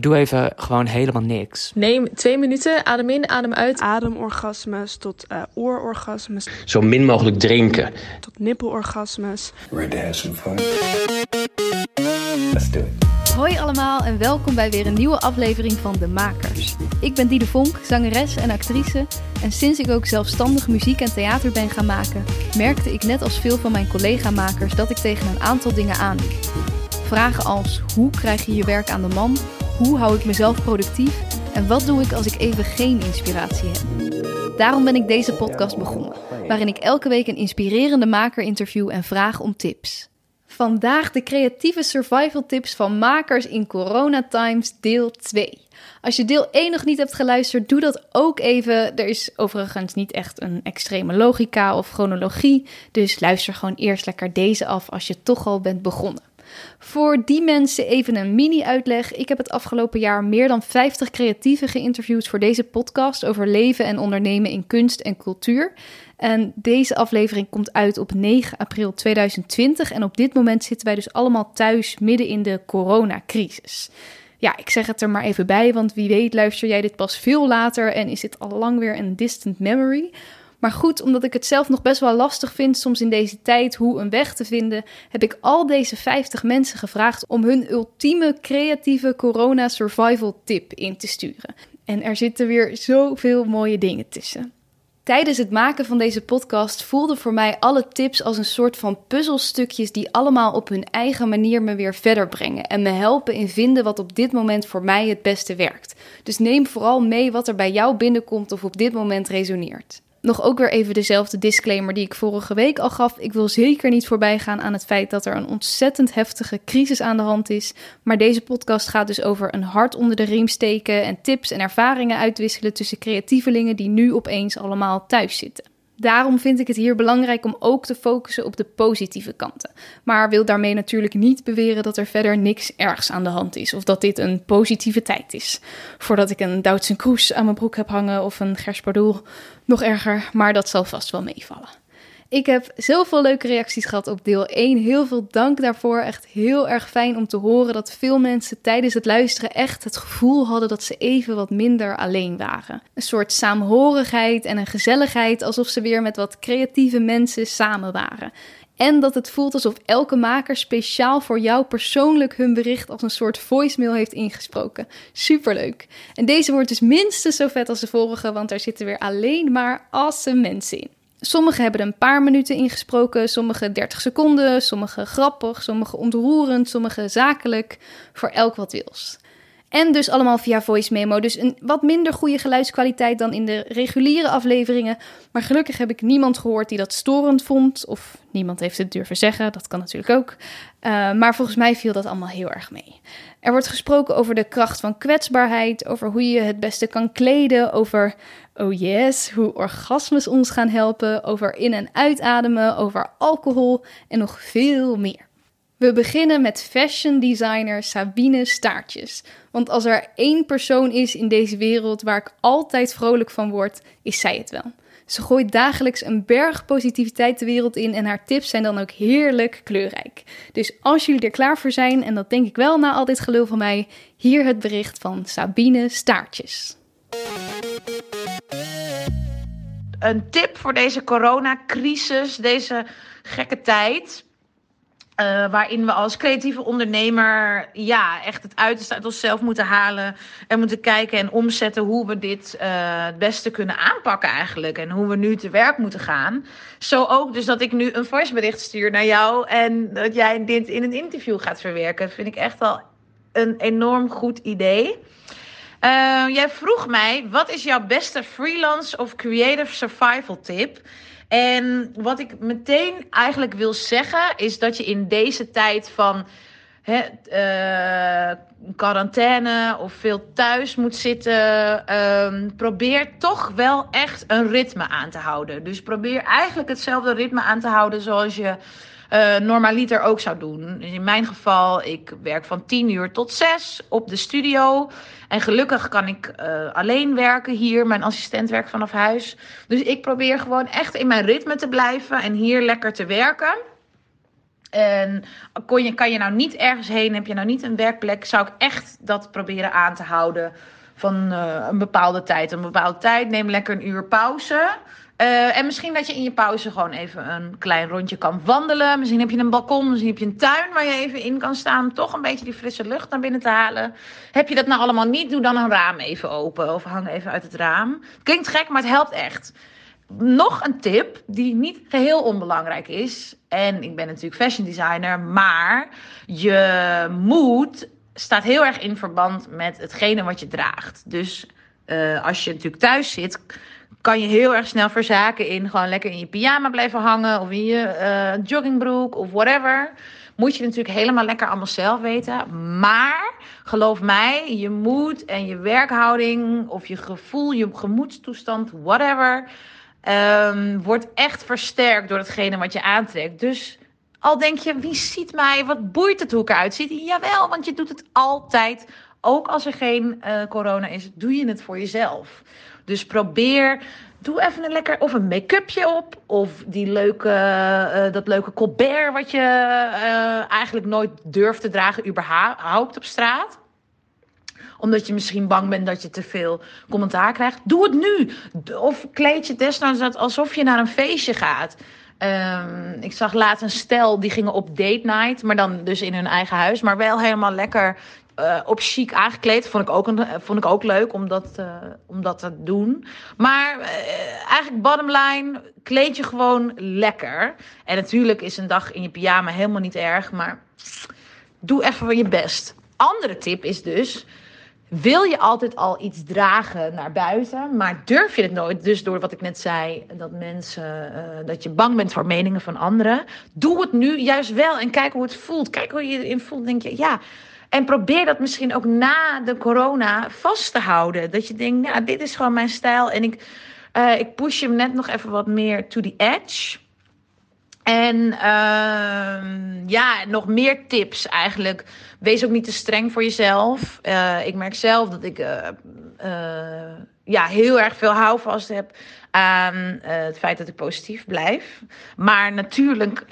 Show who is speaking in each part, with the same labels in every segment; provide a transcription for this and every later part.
Speaker 1: Doe even gewoon helemaal niks.
Speaker 2: Neem twee minuten, adem in, adem uit.
Speaker 3: Ademorgasmes tot uh, oororgasmes.
Speaker 4: Zo min mogelijk drinken.
Speaker 3: Tot nippelorgasmes.
Speaker 5: Ready to have some fun? Let's do it.
Speaker 6: Hoi allemaal en welkom bij weer een nieuwe aflevering van De Makers. Ik ben Diede Vonk, zangeres en actrice. En sinds ik ook zelfstandig muziek en theater ben gaan maken, merkte ik net als veel van mijn collega-makers dat ik tegen een aantal dingen aanliep. Vragen als hoe krijg je je werk aan de man? Hoe hou ik mezelf productief? En wat doe ik als ik even geen inspiratie heb? Daarom ben ik deze podcast begonnen, waarin ik elke week een inspirerende maker interview en vraag om tips. Vandaag de creatieve survival tips van makers in Corona Times deel 2. Als je deel 1 nog niet hebt geluisterd, doe dat ook even. Er is overigens niet echt een extreme logica of chronologie, dus luister gewoon eerst lekker deze af als je toch al bent begonnen. Voor die mensen even een mini-uitleg. Ik heb het afgelopen jaar meer dan 50 creatieven geïnterviewd voor deze podcast over leven en ondernemen in kunst en cultuur. En deze aflevering komt uit op 9 april 2020. En op dit moment zitten wij dus allemaal thuis midden in de coronacrisis. Ja, ik zeg het er maar even bij, want wie weet luister jij dit pas veel later en is dit al lang weer een distant memory. Maar goed, omdat ik het zelf nog best wel lastig vind, soms in deze tijd, hoe een weg te vinden, heb ik al deze 50 mensen gevraagd om hun ultieme creatieve corona survival tip in te sturen. En er zitten weer zoveel mooie dingen tussen. Tijdens het maken van deze podcast voelden voor mij alle tips als een soort van puzzelstukjes die allemaal op hun eigen manier me weer verder brengen en me helpen in vinden wat op dit moment voor mij het beste werkt. Dus neem vooral mee wat er bij jou binnenkomt of op dit moment resoneert nog ook weer even dezelfde disclaimer die ik vorige week al gaf. Ik wil zeker niet voorbij gaan aan het feit dat er een ontzettend heftige crisis aan de hand is. Maar deze podcast gaat dus over een hart onder de riem steken en tips en ervaringen uitwisselen tussen creatievelingen die nu opeens allemaal thuis zitten. Daarom vind ik het hier belangrijk om ook te focussen op de positieve kanten. Maar wil daarmee natuurlijk niet beweren dat er verder niks ergs aan de hand is. Of dat dit een positieve tijd is. Voordat ik een Duitse Kroes aan mijn broek heb hangen of een Gerspardoel. Nog erger, maar dat zal vast wel meevallen. Ik heb zoveel leuke reacties gehad op deel 1. Heel veel dank daarvoor. Echt heel erg fijn om te horen dat veel mensen tijdens het luisteren echt het gevoel hadden dat ze even wat minder alleen waren. Een soort saamhorigheid en een gezelligheid, alsof ze weer met wat creatieve mensen samen waren. En dat het voelt alsof elke maker speciaal voor jou persoonlijk hun bericht als een soort voicemail heeft ingesproken. Superleuk. En deze wordt dus minstens zo vet als de vorige, want daar zitten weer alleen maar awesome mensen in. Sommigen hebben een paar minuten ingesproken, sommige 30 seconden, sommige grappig, sommige ontroerend, sommige zakelijk, voor elk wat wils. En dus allemaal via voice memo. Dus een wat minder goede geluidskwaliteit dan in de reguliere afleveringen. Maar gelukkig heb ik niemand gehoord die dat storend vond. Of niemand heeft het durven zeggen, dat kan natuurlijk ook. Uh, maar volgens mij viel dat allemaal heel erg mee. Er wordt gesproken over de kracht van kwetsbaarheid, over hoe je het beste kan kleden, over, oh yes, hoe orgasmes ons gaan helpen, over in- en uitademen, over alcohol en nog veel meer. We beginnen met fashion designer Sabine Staartjes. Want als er één persoon is in deze wereld waar ik altijd vrolijk van word, is zij het wel. Ze gooit dagelijks een berg positiviteit de wereld in en haar tips zijn dan ook heerlijk kleurrijk. Dus als jullie er klaar voor zijn, en dat denk ik wel na al dit gelul van mij, hier het bericht van Sabine Staartjes.
Speaker 7: Een tip voor deze coronacrisis, deze gekke tijd. Uh, waarin we als creatieve ondernemer ja, echt het uiterste uit onszelf moeten halen. En moeten kijken en omzetten hoe we dit uh, het beste kunnen aanpakken eigenlijk. En hoe we nu te werk moeten gaan. Zo ook dus dat ik nu een voicebericht stuur naar jou. En dat jij dit in een interview gaat verwerken. Vind ik echt wel een enorm goed idee. Uh, jij vroeg mij, wat is jouw beste freelance of creative survival tip? En wat ik meteen eigenlijk wil zeggen, is dat je in deze tijd van hè, uh, quarantaine of veel thuis moet zitten, um, probeer toch wel echt een ritme aan te houden. Dus probeer eigenlijk hetzelfde ritme aan te houden zoals je uh, normaliter ook zou doen. In mijn geval, ik werk van 10 uur tot 6 op de studio. En gelukkig kan ik uh, alleen werken hier. Mijn assistent werkt vanaf huis. Dus ik probeer gewoon echt in mijn ritme te blijven en hier lekker te werken. En kon je, kan je nou niet ergens heen, heb je nou niet een werkplek, zou ik echt dat proberen aan te houden van uh, een bepaalde tijd. Een bepaalde tijd, neem lekker een uur pauze. Uh, en misschien dat je in je pauze gewoon even een klein rondje kan wandelen. Misschien heb je een balkon, misschien heb je een tuin waar je even in kan staan. Om toch een beetje die frisse lucht naar binnen te halen. Heb je dat nou allemaal niet, doe dan een raam even open. Of hang even uit het raam. Klinkt gek, maar het helpt echt. Nog een tip die niet geheel onbelangrijk is. En ik ben natuurlijk fashion designer, maar je moed staat heel erg in verband met hetgene wat je draagt. Dus uh, als je natuurlijk thuis zit, kan je heel erg snel verzaken in gewoon lekker in je pyjama blijven hangen of in je uh, joggingbroek of whatever. Moet je natuurlijk helemaal lekker allemaal zelf weten. Maar geloof mij, je moed en je werkhouding of je gevoel, je gemoedstoestand, whatever, um, wordt echt versterkt door hetgene wat je aantrekt. Dus al denk je, wie ziet mij? Wat boeit het hoe ik eruit zie? Jawel, want je doet het altijd. Ook als er geen uh, corona is, doe je het voor jezelf. Dus probeer, doe even een lekker, of een make-upje op. Of die leuke, uh, dat leuke colbert wat je uh, eigenlijk nooit durft te dragen, überhaupt op straat omdat je misschien bang bent dat je te veel commentaar krijgt. Doe het nu. Of kleed je desnoods alsof je naar een feestje gaat. Um, ik zag laatst een stel die gingen op date night, maar dan dus in hun eigen huis, maar wel helemaal lekker uh, op chic aangekleed. Vond ik ook, een, vond ik ook leuk om dat, uh, om dat te doen. Maar eigenlijk bottom line, kleed je gewoon lekker. En natuurlijk is een dag in je pyjama helemaal niet erg, maar doe even je best. Andere tip is dus, wil je altijd al iets dragen naar buiten, maar durf je het nooit? Dus door wat ik net zei, dat mensen, dat je bang bent voor meningen van anderen. Doe het nu juist wel en kijk hoe het voelt. Kijk hoe je erin voelt. Denk je, ja. En probeer dat misschien ook na de corona vast te houden. Dat je denkt, nou, dit is gewoon mijn stijl. En ik, uh, ik push hem net nog even wat meer to the edge. En uh, ja, nog meer tips eigenlijk. Wees ook niet te streng voor jezelf. Uh, ik merk zelf dat ik uh, ja, heel erg veel houvast heb aan het feit dat ik positief blijf. Maar natuurlijk,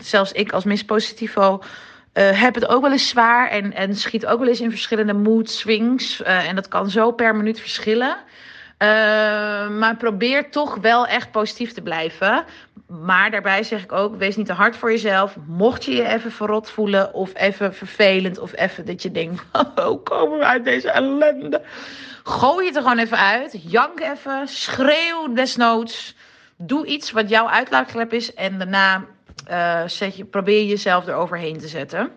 Speaker 7: zelfs ik als Miss Positivo. Heb het ook wel eens zwaar en, en schiet ook wel eens in verschillende mood swings. en dat kan zo per minuut verschillen. Uh, maar probeer toch wel echt positief te blijven. Maar daarbij zeg ik ook, wees niet te hard voor jezelf. Mocht je je even verrot voelen of even vervelend of even dat je denkt, hoe komen we uit deze ellende? Gooi het er gewoon even uit. Jank even, schreeuw desnoods. Doe iets wat jouw uitlaatklep is en daarna uh, zet je, probeer jezelf eroverheen te zetten.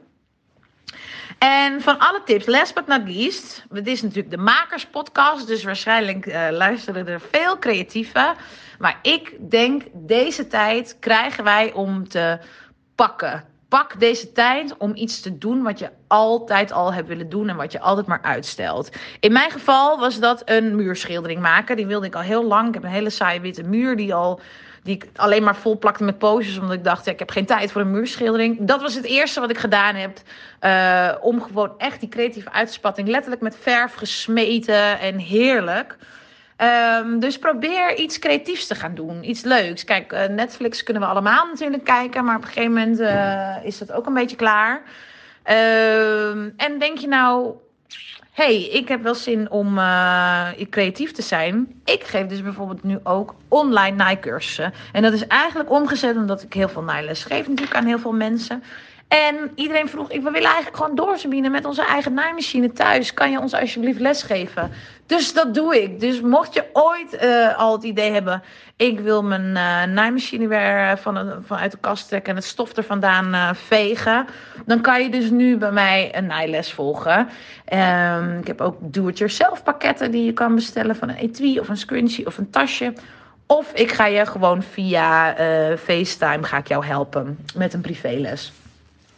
Speaker 7: En van alle tips, last but not least, het is natuurlijk de makerspodcast, dus waarschijnlijk uh, luisteren er veel creatieven. Maar ik denk, deze tijd krijgen wij om te pakken. Pak deze tijd om iets te doen wat je altijd al hebt willen doen en wat je altijd maar uitstelt. In mijn geval was dat een muurschildering maken. Die wilde ik al heel lang. Ik heb een hele saaie witte muur die al die ik alleen maar vol plakte met posters. Omdat ik dacht, ja, ik heb geen tijd voor een muurschildering. Dat was het eerste wat ik gedaan heb. Uh, om gewoon echt die creatieve uitspatting. Letterlijk met verf gesmeten en heerlijk. Um, dus probeer iets creatiefs te gaan doen. Iets leuks. Kijk, uh, Netflix kunnen we allemaal natuurlijk kijken. Maar op een gegeven moment uh, is dat ook een beetje klaar. Uh, en denk je nou, hey, ik heb wel zin om uh, creatief te zijn. Ik geef dus bijvoorbeeld nu ook online naaicursussen. En dat is eigenlijk omgezet omdat ik heel veel naailes geef natuurlijk aan heel veel mensen. En iedereen vroeg, ik wil eigenlijk gewoon doorzabienen met onze eigen naaimachine thuis. Kan je ons alsjeblieft lesgeven? Dus dat doe ik. Dus mocht je ooit uh, al het idee hebben, ik wil mijn uh, naaimachine weer van, vanuit de kast trekken en het stof er vandaan vegen. Dan kan je dus nu bij mij een naailes volgen. Um, ik heb ook do-it-yourself pakketten die je kan bestellen van een etui of een scrunchie of een tasje. Of ik ga je gewoon via FaceTime ga ik jou helpen met een privéles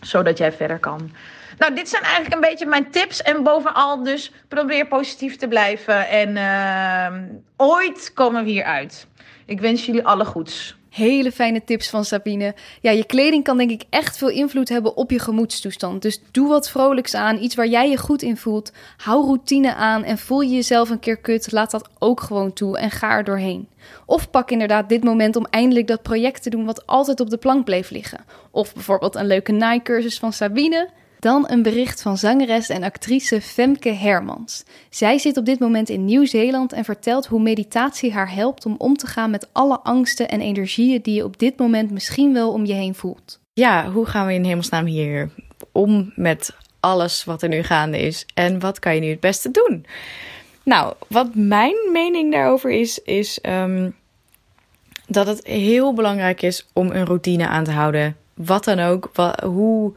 Speaker 7: zodat jij verder kan. Nou, dit zijn eigenlijk een beetje mijn tips. En bovenal dus probeer positief te blijven. En uh, ooit komen we hier uit. Ik wens jullie alle goeds.
Speaker 6: Hele fijne tips van Sabine. Ja, je kleding kan denk ik echt veel invloed hebben op je gemoedstoestand. Dus doe wat vrolijks aan, iets waar jij je goed in voelt. Hou routine aan en voel je jezelf een keer kut, laat dat ook gewoon toe en ga er doorheen. Of pak inderdaad dit moment om eindelijk dat project te doen wat altijd op de plank bleef liggen. Of bijvoorbeeld een leuke naaicursus van Sabine. Dan een bericht van zangeres en actrice Femke Hermans. Zij zit op dit moment in Nieuw-Zeeland en vertelt hoe meditatie haar helpt om om te gaan met alle angsten en energieën die je op dit moment misschien wel om je heen voelt.
Speaker 5: Ja, hoe gaan we in hemelsnaam hier om met alles wat er nu gaande is? En wat kan je nu het beste doen? Nou, wat mijn mening daarover is, is um, dat het heel belangrijk is om een routine aan te houden. Wat dan ook, hoe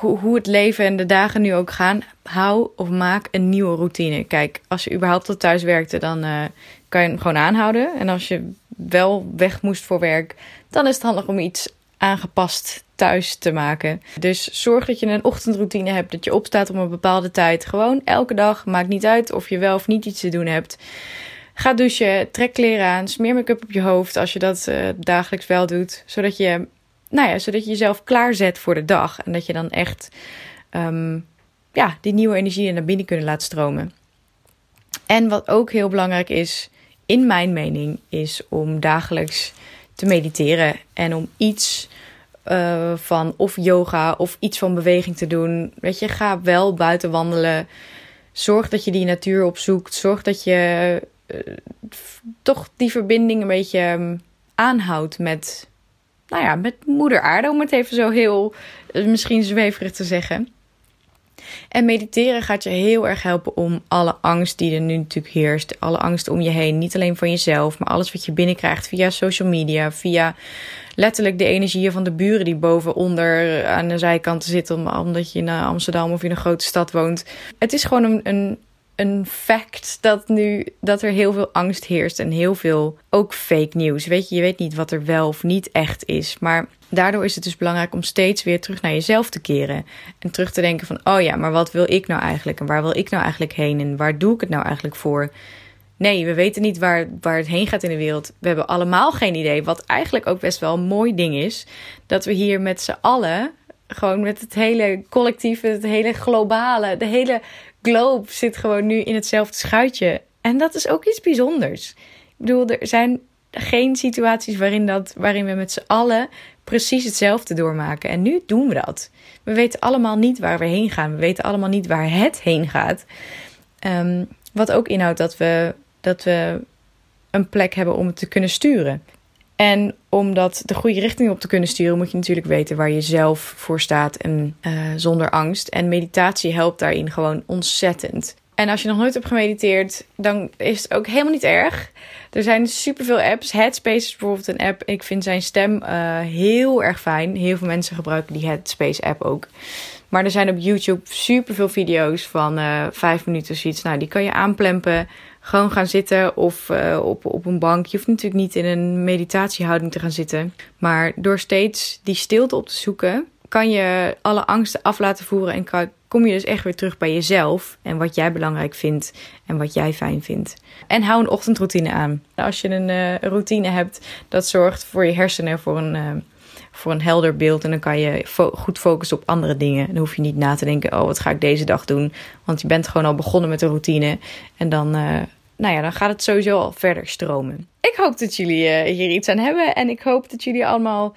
Speaker 5: hoe, het leven en de dagen nu ook gaan, hou of maak een nieuwe routine. Kijk, als je überhaupt tot thuis werkte, dan uh, kan je hem gewoon aanhouden. En als je wel weg moest voor werk, dan is het handig om iets aangepast thuis te maken. Dus zorg dat je een ochtendroutine hebt, dat je opstaat om een bepaalde tijd. Gewoon elke dag, maakt niet uit of je wel of niet iets te doen hebt. Ga douchen, trek kleren aan, smeer make-up op je hoofd als je dat uh, dagelijks wel doet. Zodat je nou ja, zodat je jezelf klaarzet voor de dag. En dat je dan echt um, ja, die nieuwe energie naar binnen kunnen laten stromen. En wat ook heel belangrijk is, in mijn mening, is om dagelijks te mediteren. En om iets uh, van of yoga of iets van beweging te doen. Weet je, ga wel buiten wandelen. Zorg dat je die natuur opzoekt. Zorg dat je uh, toch die verbinding een beetje um, aanhoudt met, nou ja, met moeder aarde, om het even zo heel eh, misschien zweverig te zeggen. En mediteren gaat je heel erg helpen om alle angst die er nu natuurlijk heerst, alle angst om je heen, niet alleen van jezelf, maar alles wat je binnenkrijgt via social media, via letterlijk de energieën van de buren die boven onder aan de zijkanten zitten, omdat je in Amsterdam of in een grote stad woont. Het is gewoon een, een een fact dat nu dat er heel veel angst heerst en heel veel ook fake nieuws. Weet je, je weet niet wat er wel of niet echt is. Maar daardoor is het dus belangrijk om steeds weer terug naar jezelf te keren. En terug te denken van, oh ja, maar wat wil ik nou eigenlijk? En waar wil ik nou eigenlijk heen? En waar doe ik het nou eigenlijk voor? Nee, we weten niet waar, waar het heen gaat in de wereld. We hebben allemaal geen idee. Wat eigenlijk ook best wel een mooi ding is. Dat we hier met z'n allen gewoon met het hele collectieve, het hele globale, de hele globe zit gewoon nu in hetzelfde schuitje. En dat is ook iets bijzonders. Ik bedoel, er zijn geen situaties waarin, dat, waarin we met z'n allen precies hetzelfde doormaken. En nu doen we dat. We weten allemaal niet waar we heen gaan. We weten allemaal niet waar het heen gaat. Um, wat ook inhoudt dat we, dat we een plek hebben om het te kunnen sturen. En om dat de goede richting op te kunnen sturen, moet je natuurlijk weten waar je zelf voor staat en uh, zonder angst. En meditatie helpt daarin gewoon ontzettend. En als je nog nooit hebt gemediteerd, dan is het ook helemaal niet erg. Er zijn superveel apps. Headspace is bijvoorbeeld een app. Ik vind zijn stem uh, heel erg fijn. Heel veel mensen gebruiken die Headspace app ook. Maar er zijn op YouTube superveel video's van uh, vijf minuten zoiets. Nou, die kan je aanplempen gewoon gaan zitten of uh, op, op een bank. Je hoeft natuurlijk niet in een meditatiehouding te gaan zitten. Maar door steeds die stilte op te zoeken, kan je alle angsten af laten voeren en kom je dus echt weer terug bij jezelf en wat jij belangrijk vindt en wat jij fijn vindt. En hou een ochtendroutine aan. Als je een uh, routine hebt, dat zorgt voor je hersenen voor een, uh, voor een helder beeld en dan kan je goed focussen op andere dingen. Dan hoef je niet na te denken, oh wat ga ik deze dag doen? Want je bent gewoon al begonnen met een routine en dan, uh, nou ja, dan gaat het sowieso al verder stromen. Ik hoop dat jullie hier iets aan hebben en ik hoop dat jullie allemaal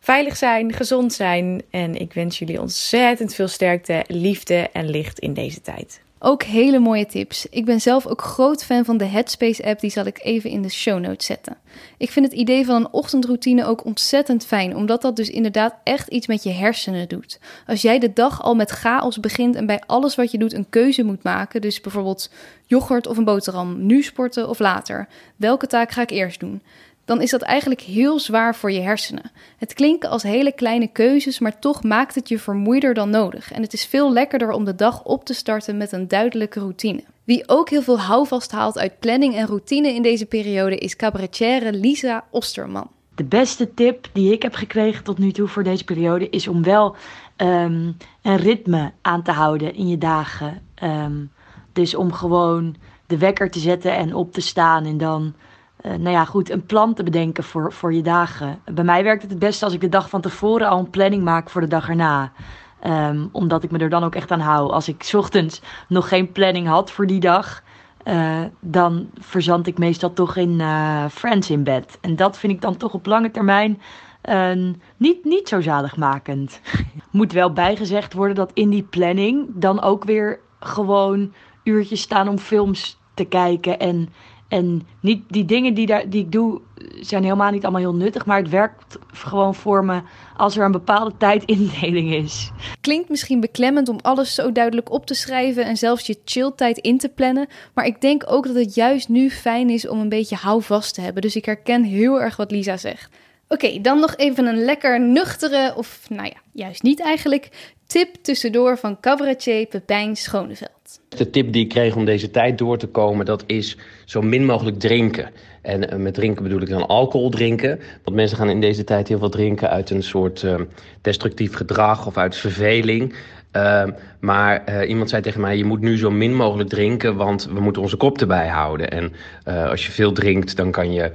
Speaker 5: veilig zijn, gezond zijn. En ik wens jullie ontzettend veel sterkte, liefde en licht in deze tijd.
Speaker 6: Ook hele mooie tips. Ik ben zelf ook groot fan van de Headspace app, die zal ik even in de show notes zetten. Ik vind het idee van een ochtendroutine ook ontzettend fijn, omdat dat dus inderdaad echt iets met je hersenen doet. Als jij de dag al met chaos begint en bij alles wat je doet een keuze moet maken, dus bijvoorbeeld yoghurt of een boterham, nu sporten of later, welke taak ga ik eerst doen? Dan is dat eigenlijk heel zwaar voor je hersenen. Het klinken als hele kleine keuzes, maar toch maakt het je vermoeider dan nodig. En het is veel lekkerder om de dag op te starten met een duidelijke routine. Wie ook heel veel houvast haalt uit planning en routine in deze periode is cabaretière Lisa Osterman.
Speaker 8: De beste tip die ik heb gekregen tot nu toe voor deze periode is om wel um, een ritme aan te houden in je dagen. Um, dus om gewoon de wekker te zetten en op te staan en dan eh, nou ja, goed, een plan te bedenken voor, voor je dagen. Bij mij werkt het het beste als ik de dag van tevoren al een planning maak voor de dag erna. Ehm, omdat ik me er dan ook echt aan hou. Als ik ochtends nog geen planning had voor die dag, eh, dan verzand ik meestal toch in eh, Friends in bed. En dat vind ik dan toch op lange termijn eh, niet, niet zo zaligmakend. Moet wel bijgezegd worden dat in die planning dan ook weer gewoon uurtjes staan om films te kijken. En, en niet die dingen die, daar, die ik doe zijn helemaal niet allemaal heel nuttig. Maar het werkt gewoon voor me als er een bepaalde tijdindeling is.
Speaker 6: Klinkt misschien beklemmend om alles zo duidelijk op te schrijven en zelfs je chilltijd in te plannen. Maar ik denk ook dat het juist nu fijn is om een beetje houvast te hebben. Dus ik herken heel erg wat Lisa zegt. Oké, dan nog even een lekker nuchtere, of nou ja, juist niet eigenlijk, tip tussendoor van cabaretier Pepijn Schoneveld.
Speaker 4: De tip die ik kreeg om deze tijd door te komen, dat is zo min mogelijk drinken. En eh, met drinken bedoel ik dan alcohol drinken. Want mensen gaan in deze tijd heel veel drinken uit een soort uh, destructief gedrag of uit verveling. Uh, maar uh, iemand zei tegen mij: Je moet nu zo min mogelijk drinken, want we moeten onze kop erbij houden. En uh, als je veel drinkt, dan kan je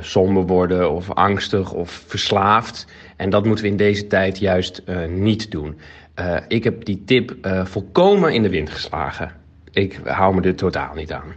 Speaker 4: somber worden, of angstig of verslaafd. En dat moeten we in deze tijd juist niet doen. ik heb die tip volkomen in de wind geslagen. Ik hou me er totaal niet aan.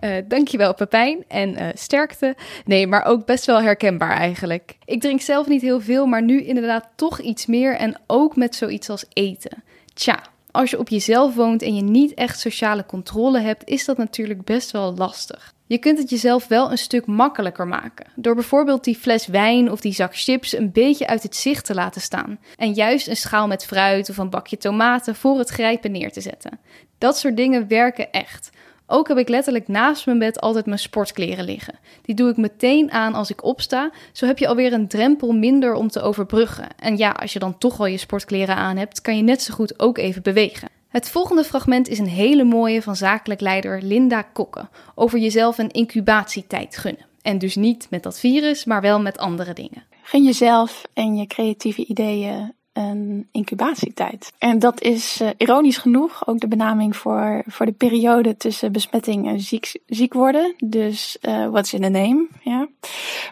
Speaker 6: Uh, dankjewel Pepijn en sterkte. Nee, maar ook best wel herkenbaar eigenlijk. Ik drink zelf niet heel veel, maar nu inderdaad toch iets meer en ook met zoiets als eten. Tja, als je op jezelf woont en je niet echt sociale controle hebt, is dat natuurlijk best wel lastig. Je kunt het jezelf wel een stuk makkelijker maken. Door bijvoorbeeld die fles wijn of die zak chips een beetje uit het zicht te laten staan. En juist een schaal met fruit of een bakje tomaten voor het grijpen neer te zetten. Dat soort dingen werken echt. Ook heb ik letterlijk naast mijn bed altijd mijn sportkleren liggen. Die doe ik meteen aan als ik opsta. Zo heb je alweer een drempel minder om te overbruggen. En ja, als je dan toch al je sportkleren aan hebt, kan je net zo goed ook even bewegen. Het volgende fragment is een hele mooie van zakelijk leider Linda Kokke over jezelf een incubatietijd gunnen. En dus niet met dat virus, maar wel met andere dingen.
Speaker 9: Gun jezelf en je creatieve ideeën een incubatietijd. En dat is uh, ironisch genoeg ook de benaming voor, voor de periode tussen besmetting en ziek, ziek worden. Dus uh, what's in the name, ja.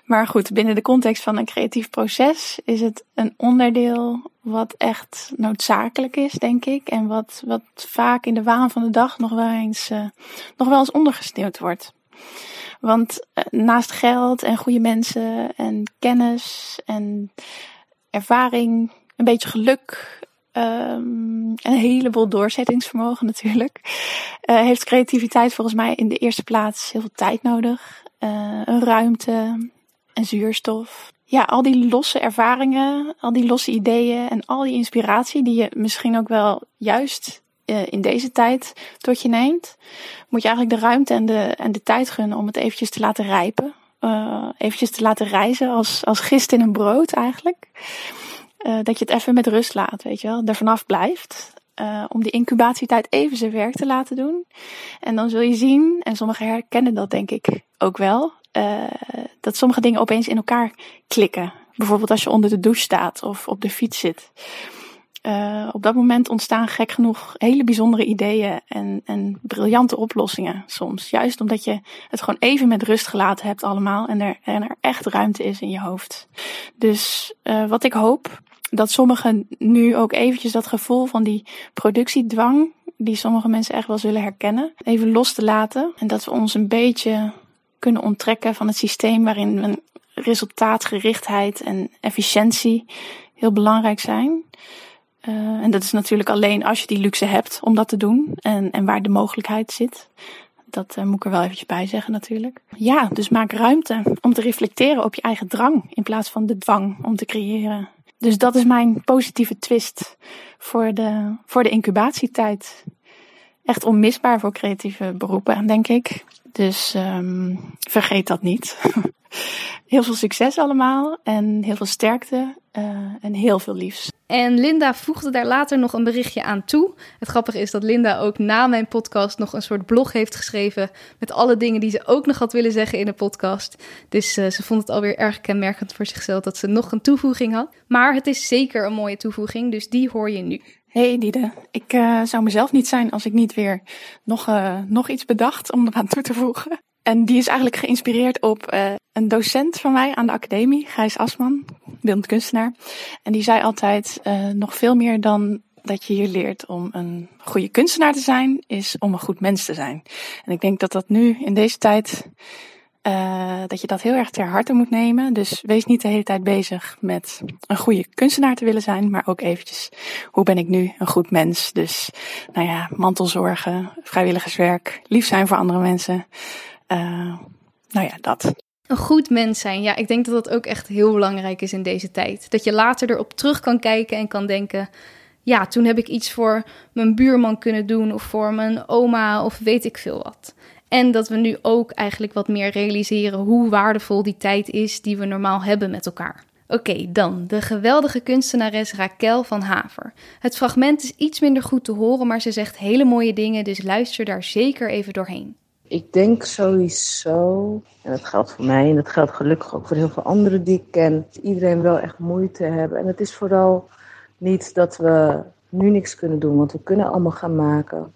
Speaker 9: Maar goed, binnen de context van een creatief proces is het een onderdeel wat echt noodzakelijk is, denk ik. En wat, wat vaak in de waan van de dag nog wel eens, uh, nog wel eens ondergesneeuwd wordt. Want naast geld en goede mensen en kennis en ervaring een beetje geluk, um, een heleboel doorzettingsvermogen natuurlijk. Uh, heeft creativiteit volgens mij in de eerste plaats heel veel tijd nodig. Uh, een ruimte, en zuurstof. Ja, al die losse ervaringen, al die losse ideeën en al die inspiratie die je misschien ook wel juist uh, in deze tijd tot je neemt, moet je eigenlijk de ruimte en de, en de tijd gunnen om het eventjes te laten rijpen. Eventjes te laten reizen als, als gist in een brood eigenlijk. Uh, dat je het even met rust laat, weet je wel. Er vanaf blijft. Uh, om die incubatietijd even zijn werk te laten doen. En dan zul je zien, en sommigen herkennen dat denk ik ook wel, uh, dat sommige dingen opeens in elkaar klikken. Bijvoorbeeld als je onder de douche staat of op de fiets zit. Op dat moment ontstaan gek genoeg hele bijzondere ideeën en, en briljante oplossingen soms. Juist omdat je het gewoon even met rust gelaten hebt allemaal en er, en er echt ruimte is in je hoofd. Dus wat ik hoop, dat sommigen nu ook eventjes dat gevoel van die productiedwang, die sommige mensen echt wel zullen herkennen, even los te laten. En dat we ons een beetje kunnen onttrekken van het systeem waarin resultaatgerichtheid en efficiëntie heel belangrijk zijn. Uh, en dat is natuurlijk alleen als je die luxe hebt om dat te doen en, en waar de mogelijkheid zit. Dat uh, moet ik er wel eventjes bij zeggen natuurlijk. Ja, dus maak ruimte om te reflecteren op je eigen drang in plaats van de dwang om te creëren. Dus dat is mijn positieve twist voor de, voor de incubatietijd. Echt onmisbaar voor creatieve beroepen, denk ik. Dus um, vergeet dat niet. heel veel succes allemaal en heel veel sterkte uh, en heel veel liefs.
Speaker 6: En Linda voegde daar later nog een berichtje aan toe. Het grappige is dat Linda ook na mijn podcast nog een soort blog heeft geschreven met alle dingen die ze ook nog had willen zeggen in de podcast. Dus uh, ze vond het alweer erg kenmerkend voor zichzelf dat ze nog een toevoeging had. Maar het is zeker een mooie toevoeging, dus die hoor je nu.
Speaker 9: Hey Diede, ik uh, zou mezelf niet zijn als ik niet weer nog, uh, nog iets bedacht om eraan toe te voegen. En die is eigenlijk geïnspireerd op uh, een docent van mij aan de academie, Gijs Asman, beeldend kunstenaar. En die zei altijd, nog veel meer dan dat je hier leert om een goede kunstenaar te zijn, is om een goed mens te zijn. En ik denk dat dat nu in deze tijd uh, dat je dat heel erg ter harte moet nemen. Dus wees niet de hele tijd bezig met een goede kunstenaar te willen zijn, maar ook eventjes, hoe ben ik nu een goed mens? Dus, nou ja, mantelzorgen, vrijwilligerswerk, lief zijn voor andere mensen. Uh, nou ja, dat.
Speaker 6: Een goed mens zijn, ja, ik denk dat dat ook echt heel belangrijk is in deze tijd. Dat je later erop terug kan kijken en kan denken, ja, toen heb ik iets voor mijn buurman kunnen doen of voor mijn oma of weet ik veel wat. En dat we nu ook eigenlijk wat meer realiseren hoe waardevol die tijd is die we normaal hebben met elkaar. Oké, dan de geweldige kunstenares Raquel van Haver. Het fragment is iets minder goed te horen, maar ze zegt hele mooie dingen, dus luister daar zeker even doorheen.
Speaker 10: Ik denk sowieso, en dat geldt voor mij en dat geldt gelukkig ook voor heel veel anderen die ik ken, iedereen wel echt moeite hebben. En het is vooral niet dat we nu niks kunnen doen, want we kunnen allemaal gaan maken.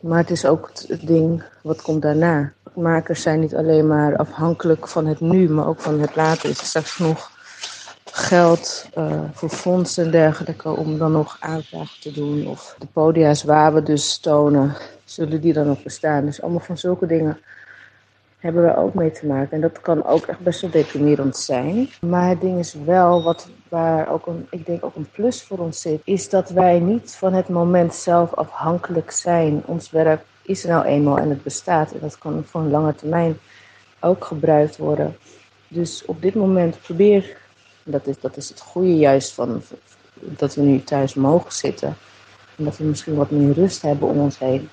Speaker 10: Maar het is ook het ding, wat komt daarna? Makers zijn niet alleen maar afhankelijk van het nu, maar ook van het later. Is er straks genoeg geld uh, voor fondsen en dergelijke om dan nog aanvragen te doen? Of de podia's waar we dus tonen, zullen die dan nog bestaan? Dus allemaal van zulke dingen hebben we ook mee te maken. En dat kan ook echt best wel deprimerend zijn. Maar het ding is wel, wat, waar ook een, ik denk ook een plus voor ons zit, is dat wij niet van het moment zelf afhankelijk zijn. Ons werk is er nou eenmaal en het bestaat. En dat kan voor een lange termijn ook gebruikt worden. Dus op dit moment probeer, dat is, dat is het goede juist van dat we nu thuis mogen zitten. En dat we misschien wat meer rust hebben om ons heen.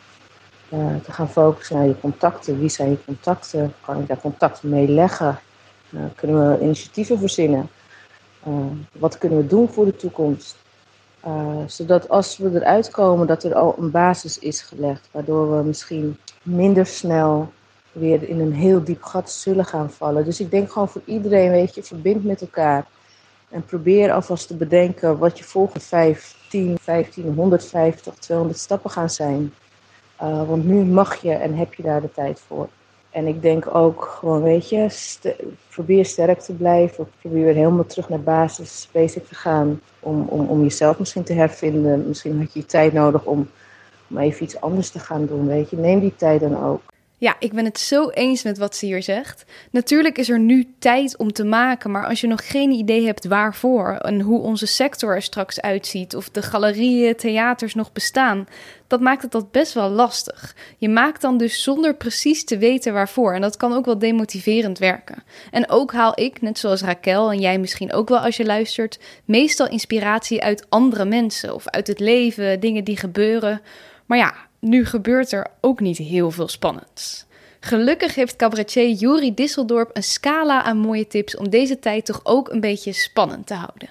Speaker 10: Uh, te gaan focussen naar je contacten. Wie zijn je contacten? Kan ik daar contacten mee leggen? Uh, kunnen we initiatieven verzinnen? Uh, wat kunnen we doen voor de toekomst? zodat als we eruit komen, dat er al een basis is gelegd. Waardoor we misschien minder snel weer in een heel diep gat zullen gaan vallen. Dus ik denk gewoon voor iedereen, weet je, verbind met elkaar. En probeer alvast te bedenken wat je volgende 5, 10, 15, 150, 200 stappen gaan zijn. Uh, want nu mag je en heb je daar de tijd voor. En ik denk ook gewoon, weet je, probeer sterk te blijven. Probeer weer helemaal terug naar basis, basic te gaan. Om, om, om jezelf misschien te hervinden. Misschien had je tijd nodig om, om even iets anders te gaan doen, weet je. Neem die tijd dan ook.
Speaker 6: Ja, ik ben het zo eens met wat ze hier zegt. Natuurlijk is er nu tijd om te maken, maar als je nog geen idee hebt waarvoor en hoe onze sector er straks uitziet, of de galerieën, theaters nog bestaan, dat maakt het dat best wel lastig. Je maakt dan dus zonder precies te weten waarvoor en dat kan ook wel demotiverend werken. En ook haal ik, net zoals Raquel en jij misschien ook wel als je luistert, meestal inspiratie uit andere mensen of uit het leven, dingen die gebeuren. Maar ja, nu gebeurt er ook niet heel veel spannends. Gelukkig heeft cabaretier Juri Disseldorp een scala aan mooie tips om deze tijd toch ook een beetje spannend te houden.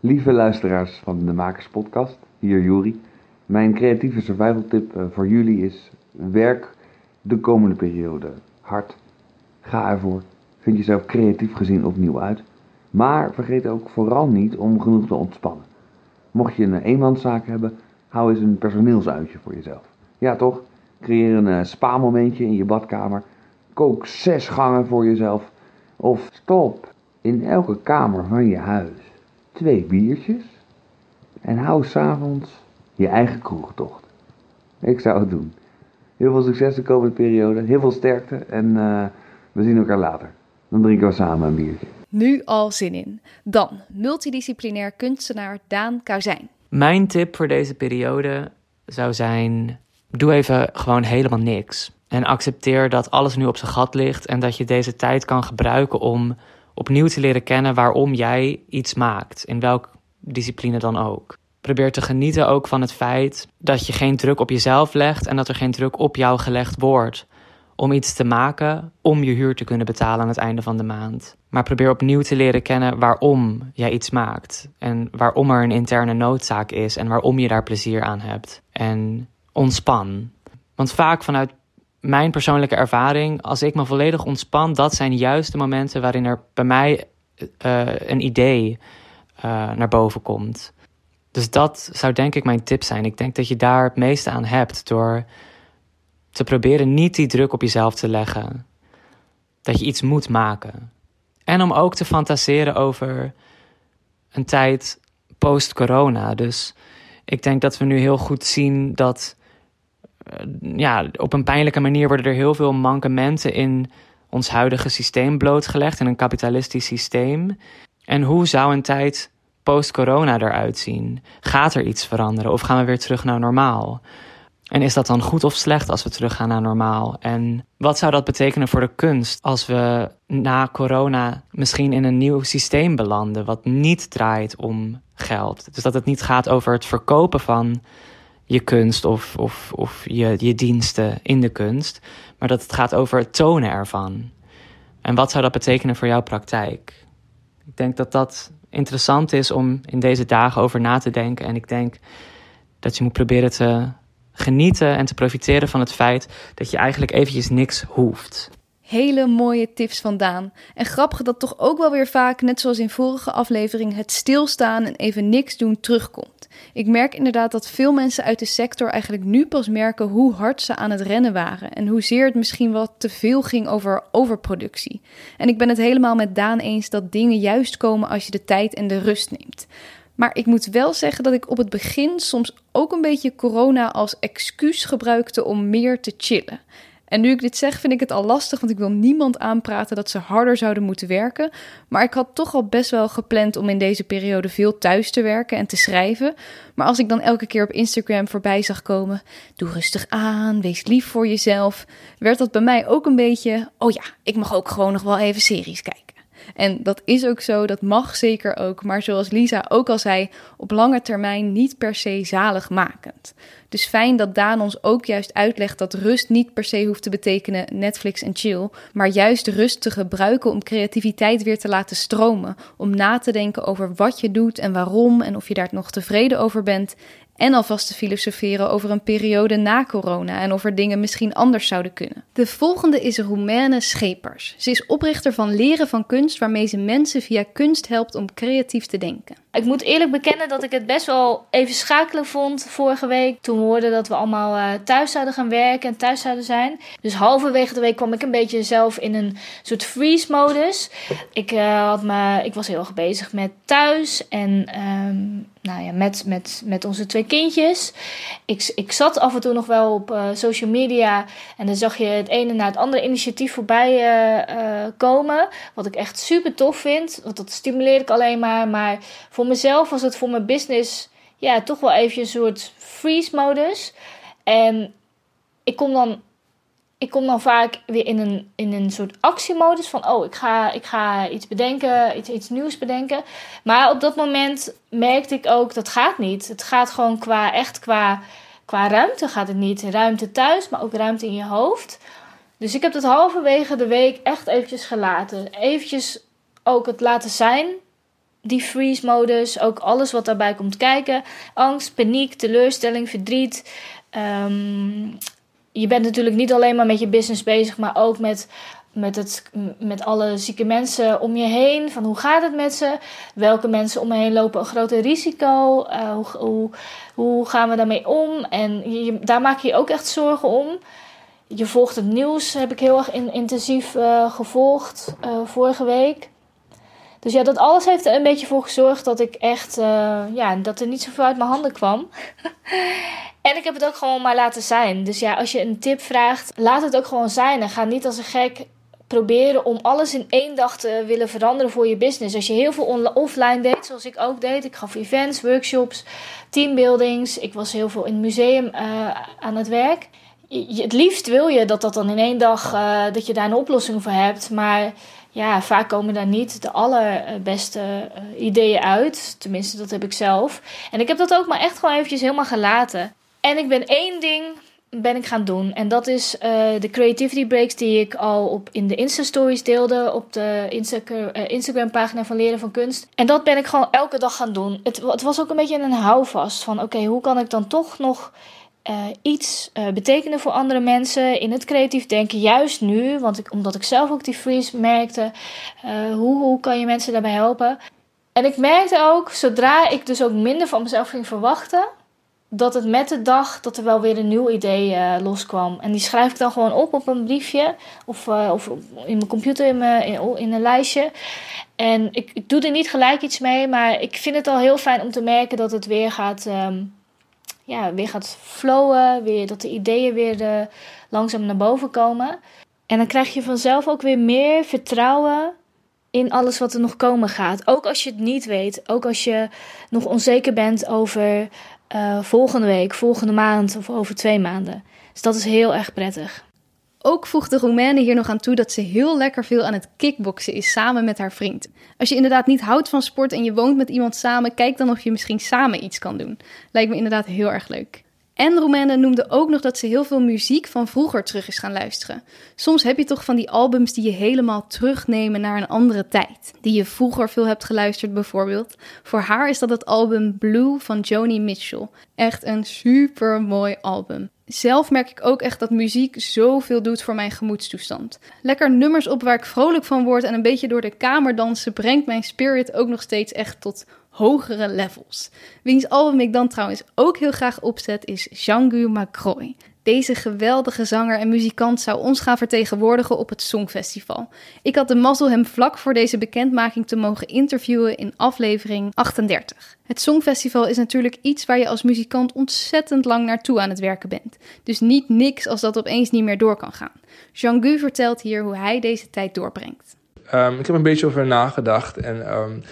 Speaker 11: Lieve luisteraars van de Makers Podcast, hier Juri. Mijn creatieve survival tip eh, voor jullie is: werk de komende periode hard. Ga ervoor. Vind jezelf creatief gezien opnieuw uit. Maar vergeet ook vooral niet om genoeg te ontspannen. Mocht je een eenmanszaak hebben, Hou eens een personeelsuitje voor jezelf. Ja, toch? Creëer een uh, spa-momentje in je badkamer. Kook zes gangen voor jezelf. Of stop in elke kamer van je huis twee biertjes. En hou s'avonds je eigen kroegtocht. Ik zou het doen. Heel veel succes de komende periode. Heel veel sterkte. En uh, we zien elkaar later. Dan drinken we samen een biertje.
Speaker 6: Nu al zin in. Dan multidisciplinair kunstenaar Daan Kauzijn.
Speaker 1: Mijn tip voor deze periode zou zijn: doe even gewoon helemaal niks. En accepteer dat alles nu op zijn gat ligt en dat je deze tijd kan gebruiken om opnieuw te leren kennen waarom jij iets maakt, in welke discipline dan ook. Probeer te genieten ook van het feit dat je geen druk op jezelf legt en dat er geen druk op jou gelegd wordt om iets te maken om je huur te kunnen betalen aan het einde van de maand. Maar probeer opnieuw te leren kennen waarom jij iets maakt. En waarom er een interne noodzaak is en waarom je daar plezier aan hebt. En ontspan. Want vaak vanuit mijn persoonlijke ervaring, als ik me volledig ontspan, dat zijn juist de momenten waarin er bij mij uh, een idee uh, naar boven komt. Dus dat zou denk ik mijn tip zijn. Ik denk dat je daar het meeste aan hebt door te proberen niet die druk op jezelf te leggen. Dat je iets moet maken. En om ook te fantaseren over een tijd post-corona. Dus ik denk dat we nu heel goed zien dat eh, ja, op een pijnlijke manier worden er heel veel mankementen in ons huidige systeem blootgelegd, in een kapitalistisch systeem. En hoe zou een tijd post-corona eruit zien? Gaat er iets veranderen of gaan we weer terug naar normaal? En is dat dan goed of slecht als we teruggaan naar normaal? En wat zou dat betekenen voor de kunst als we na corona misschien in een nieuw systeem belanden, wat niet draait om geld? Dus dat het niet gaat over het verkopen van je kunst of, of, of je, je diensten in de kunst, maar dat het gaat over het tonen ervan. En wat zou dat betekenen voor jouw praktijk? Ik denk dat dat interessant is om in deze dagen over na te denken. En ik denk dat je moet proberen te genieten en te profiteren van het feit dat je eigenlijk eventjes niks hoeft.
Speaker 6: Hele mooie tips vandaan. En grappig dat toch ook wel weer vaak, net zoals in vorige aflevering, het stilstaan en even niks doen terugkomt. Ik merk inderdaad dat veel mensen uit de sector eigenlijk nu pas merken hoe hard ze aan het rennen waren en hoezeer het misschien wat te veel ging over overproductie. En ik ben het helemaal met Daan eens dat dingen juist komen als je de tijd en de rust neemt. Maar ik moet wel zeggen dat ik op het begin soms ook een beetje corona als excuus gebruikte om meer te chillen. En nu ik dit zeg, vind ik het al lastig, want ik wil niemand aanpraten dat ze harder zouden moeten werken. Maar ik had toch al best wel gepland om in deze periode veel thuis te werken en te schrijven. Maar als ik dan elke keer op Instagram voorbij zag komen: doe rustig aan, wees lief voor jezelf, werd dat bij mij ook een beetje: oh ja, ik mag ook gewoon nog wel even series kijken. En dat is ook zo, dat mag zeker ook. Maar zoals Lisa ook al zei, op lange termijn niet per se zaligmakend. Dus fijn dat Daan ons ook juist uitlegt dat rust niet per se hoeft te betekenen Netflix en chill, maar juist rust te gebruiken om creativiteit weer te laten stromen, om na te denken over wat je doet en waarom en of je daar nog tevreden over bent en alvast te filosoferen over een periode na corona en of er dingen misschien anders zouden kunnen. De volgende is Romaine Schepers. Ze is oprichter van Leren van Kunst, waarmee ze mensen via kunst helpt om creatief te denken.
Speaker 12: Ik moet eerlijk bekennen dat ik het best wel even schakelen vond vorige week. Toen we hoorden dat we allemaal uh, thuis zouden gaan werken en thuis zouden zijn. Dus halverwege de week kwam ik een beetje zelf in een soort freeze-modus. Ik, uh, had me, ik was heel erg bezig met thuis en um, nou ja, met, met, met onze twee kindjes. Ik, ik zat af en toe nog wel op uh, social media en dan zag je het ene na het andere initiatief voorbij komen. Wat ik echt super tof vind, want dat stimuleer ik alleen maar. Maar voor voor mezelf was het voor mijn business ja, toch wel even een soort freeze-modus. En ik kom dan, ik kom dan vaak weer in een, in een soort actiemodus van... oh, ik ga, ik ga iets bedenken, iets, iets nieuws bedenken. Maar op dat moment merkte ik ook, dat gaat niet. Het gaat gewoon qua, echt qua, qua ruimte gaat het niet. Ruimte thuis, maar ook ruimte in je hoofd. Dus ik heb het halverwege de week echt eventjes gelaten. Eventjes ook het laten zijn die freeze-modus, ook alles wat daarbij komt kijken. Angst, paniek, teleurstelling, verdriet. Ehm, je bent natuurlijk niet alleen maar met je business bezig, maar ook met, met, het, met alle zieke mensen om je heen. Van hoe gaat het met ze? Welke mensen om me heen lopen een groter risico? Uh, hoe, hoe, gaan we daarmee om? En daar maak je je ook echt zorgen om. Je volgt het nieuws, heb ik heel erg in, intensief uh, gevolgd uh, vorige week. Dus ja, dat alles heeft er een beetje voor gezorgd dat ik echt, uh, ja, dat er niet zoveel uit mijn handen kwam. en ik heb het ook gewoon maar laten zijn. Dus ja, als je een tip vraagt, laat het ook gewoon zijn. En ga niet als een gek proberen om alles in één dag te willen veranderen voor je business. Als je heel veel offline deed, zoals ik ook deed. Ik gaf events, workshops, teambuildings. Ik was heel veel in het museum uh, aan het werk. Het liefst wil je dat dat dan in één dag, uh, dat je daar een oplossing voor hebt. Maar ja, vaak komen daar niet de allerbeste uh, ideeën uit. Tenminste, dat heb ik zelf. En ik heb dat ook maar echt gewoon eventjes helemaal gelaten. En ik ben één ding ben ik gaan doen. En dat is uh, de creativity breaks die ik al op in de Insta stories deelde. Op de Insta uh, Instagram pagina van Leren van Kunst. En dat ben ik gewoon elke dag gaan doen. Het, het was ook een beetje een houvast van oké, hoe kan ik dan toch nog uh, iets uh, betekenen voor andere mensen in het creatief denken. Juist nu, want ik, omdat ik zelf ook die freeze merkte. Uh, hoe, hoe kan je mensen daarbij helpen? En ik merkte ook, zodra ik dus ook minder van mezelf ging verwachten, dat het met de dag dat er wel weer een nieuw idee loskwam. En die schrijf ik dan gewoon op op een briefje of, of in mijn computer in, mijn, in, een lijstje. En ik, doe er niet gelijk iets mee, maar ik vind het al heel fijn om te merken dat het weer gaat, um, ja, weer gaat flowen. Weer, dat de ideeën weer uh, langzaam naar boven komen. En dan krijg je vanzelf ook weer meer vertrouwen in alles wat er nog komen gaat. Ook als je het niet weet. Ook als je nog onzeker bent over uh, volgende week, volgende maand of over twee maanden. Dus dat is heel erg prettig.
Speaker 6: Ook voegt de hier nog aan toe dat ze heel lekker veel aan het kickboksen is samen met haar vriend. Als je inderdaad niet houdt van sport en je woont met iemand samen, kijk dan of je misschien samen iets kan doen. Lijkt me inderdaad heel erg leuk. En Roemene noemde ook nog dat ze heel veel muziek van vroeger terug is gaan luisteren. Soms heb je toch van die albums die je helemaal terugnemen naar een andere tijd. Die je vroeger veel hebt geluisterd bijvoorbeeld. Voor haar is dat het album Blue van Joni Mitchell. Echt een super mooi album. Zelf merk ik ook echt dat muziek zoveel doet voor mijn gemoedstoestand. Lekker nummers op waar ik vrolijk van word en een beetje door de kamer dansen brengt mijn spirit ook nog steeds echt tot hogere levels. Wiens album ik dan trouwens ook heel graag opzet is Jean-Gu Macroy. Deze geweldige zanger en muzikant zou ons gaan vertegenwoordigen op het Songfestival. Ik had de mazzel hem vlak voor deze bekendmaking te mogen interviewen in aflevering 38. Het Songfestival is natuurlijk iets waar je als muzikant ontzettend lang naartoe aan het werken bent. Dus niet niks als dat opeens niet meer door kan gaan. Jean-Gu vertelt hier hoe hij deze tijd doorbrengt.
Speaker 13: Um, ik heb een beetje over nagedacht en um,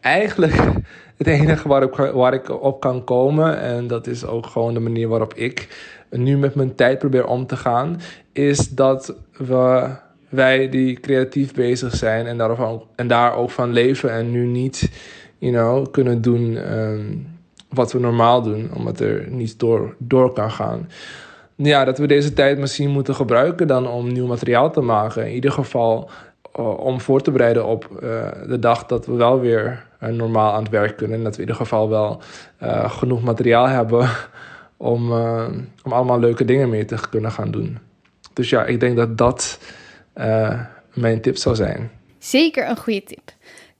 Speaker 13: eigenlijk het enige waar ik op kan komen, en dat is ook gewoon de manier waarop ik nu met mijn tijd probeer om te gaan, is dat we, wij die creatief bezig zijn en, daarvan, en daar ook van leven en nu niet you know, kunnen doen um, wat we normaal doen, omdat er niet door, door kan gaan. Ja, dat we deze tijd misschien moeten gebruiken dan om nieuw materiaal te maken. In ieder geval uh, om voor te bereiden op uh, de dag dat we wel weer uh, normaal aan het werk kunnen. En dat we in ieder geval wel genoeg materiaal hebben om, om allemaal leuke dingen mee te kunnen gaan doen. Dus ja, ik denk dat dat mijn tip zou zijn.
Speaker 6: Zeker een goede tip.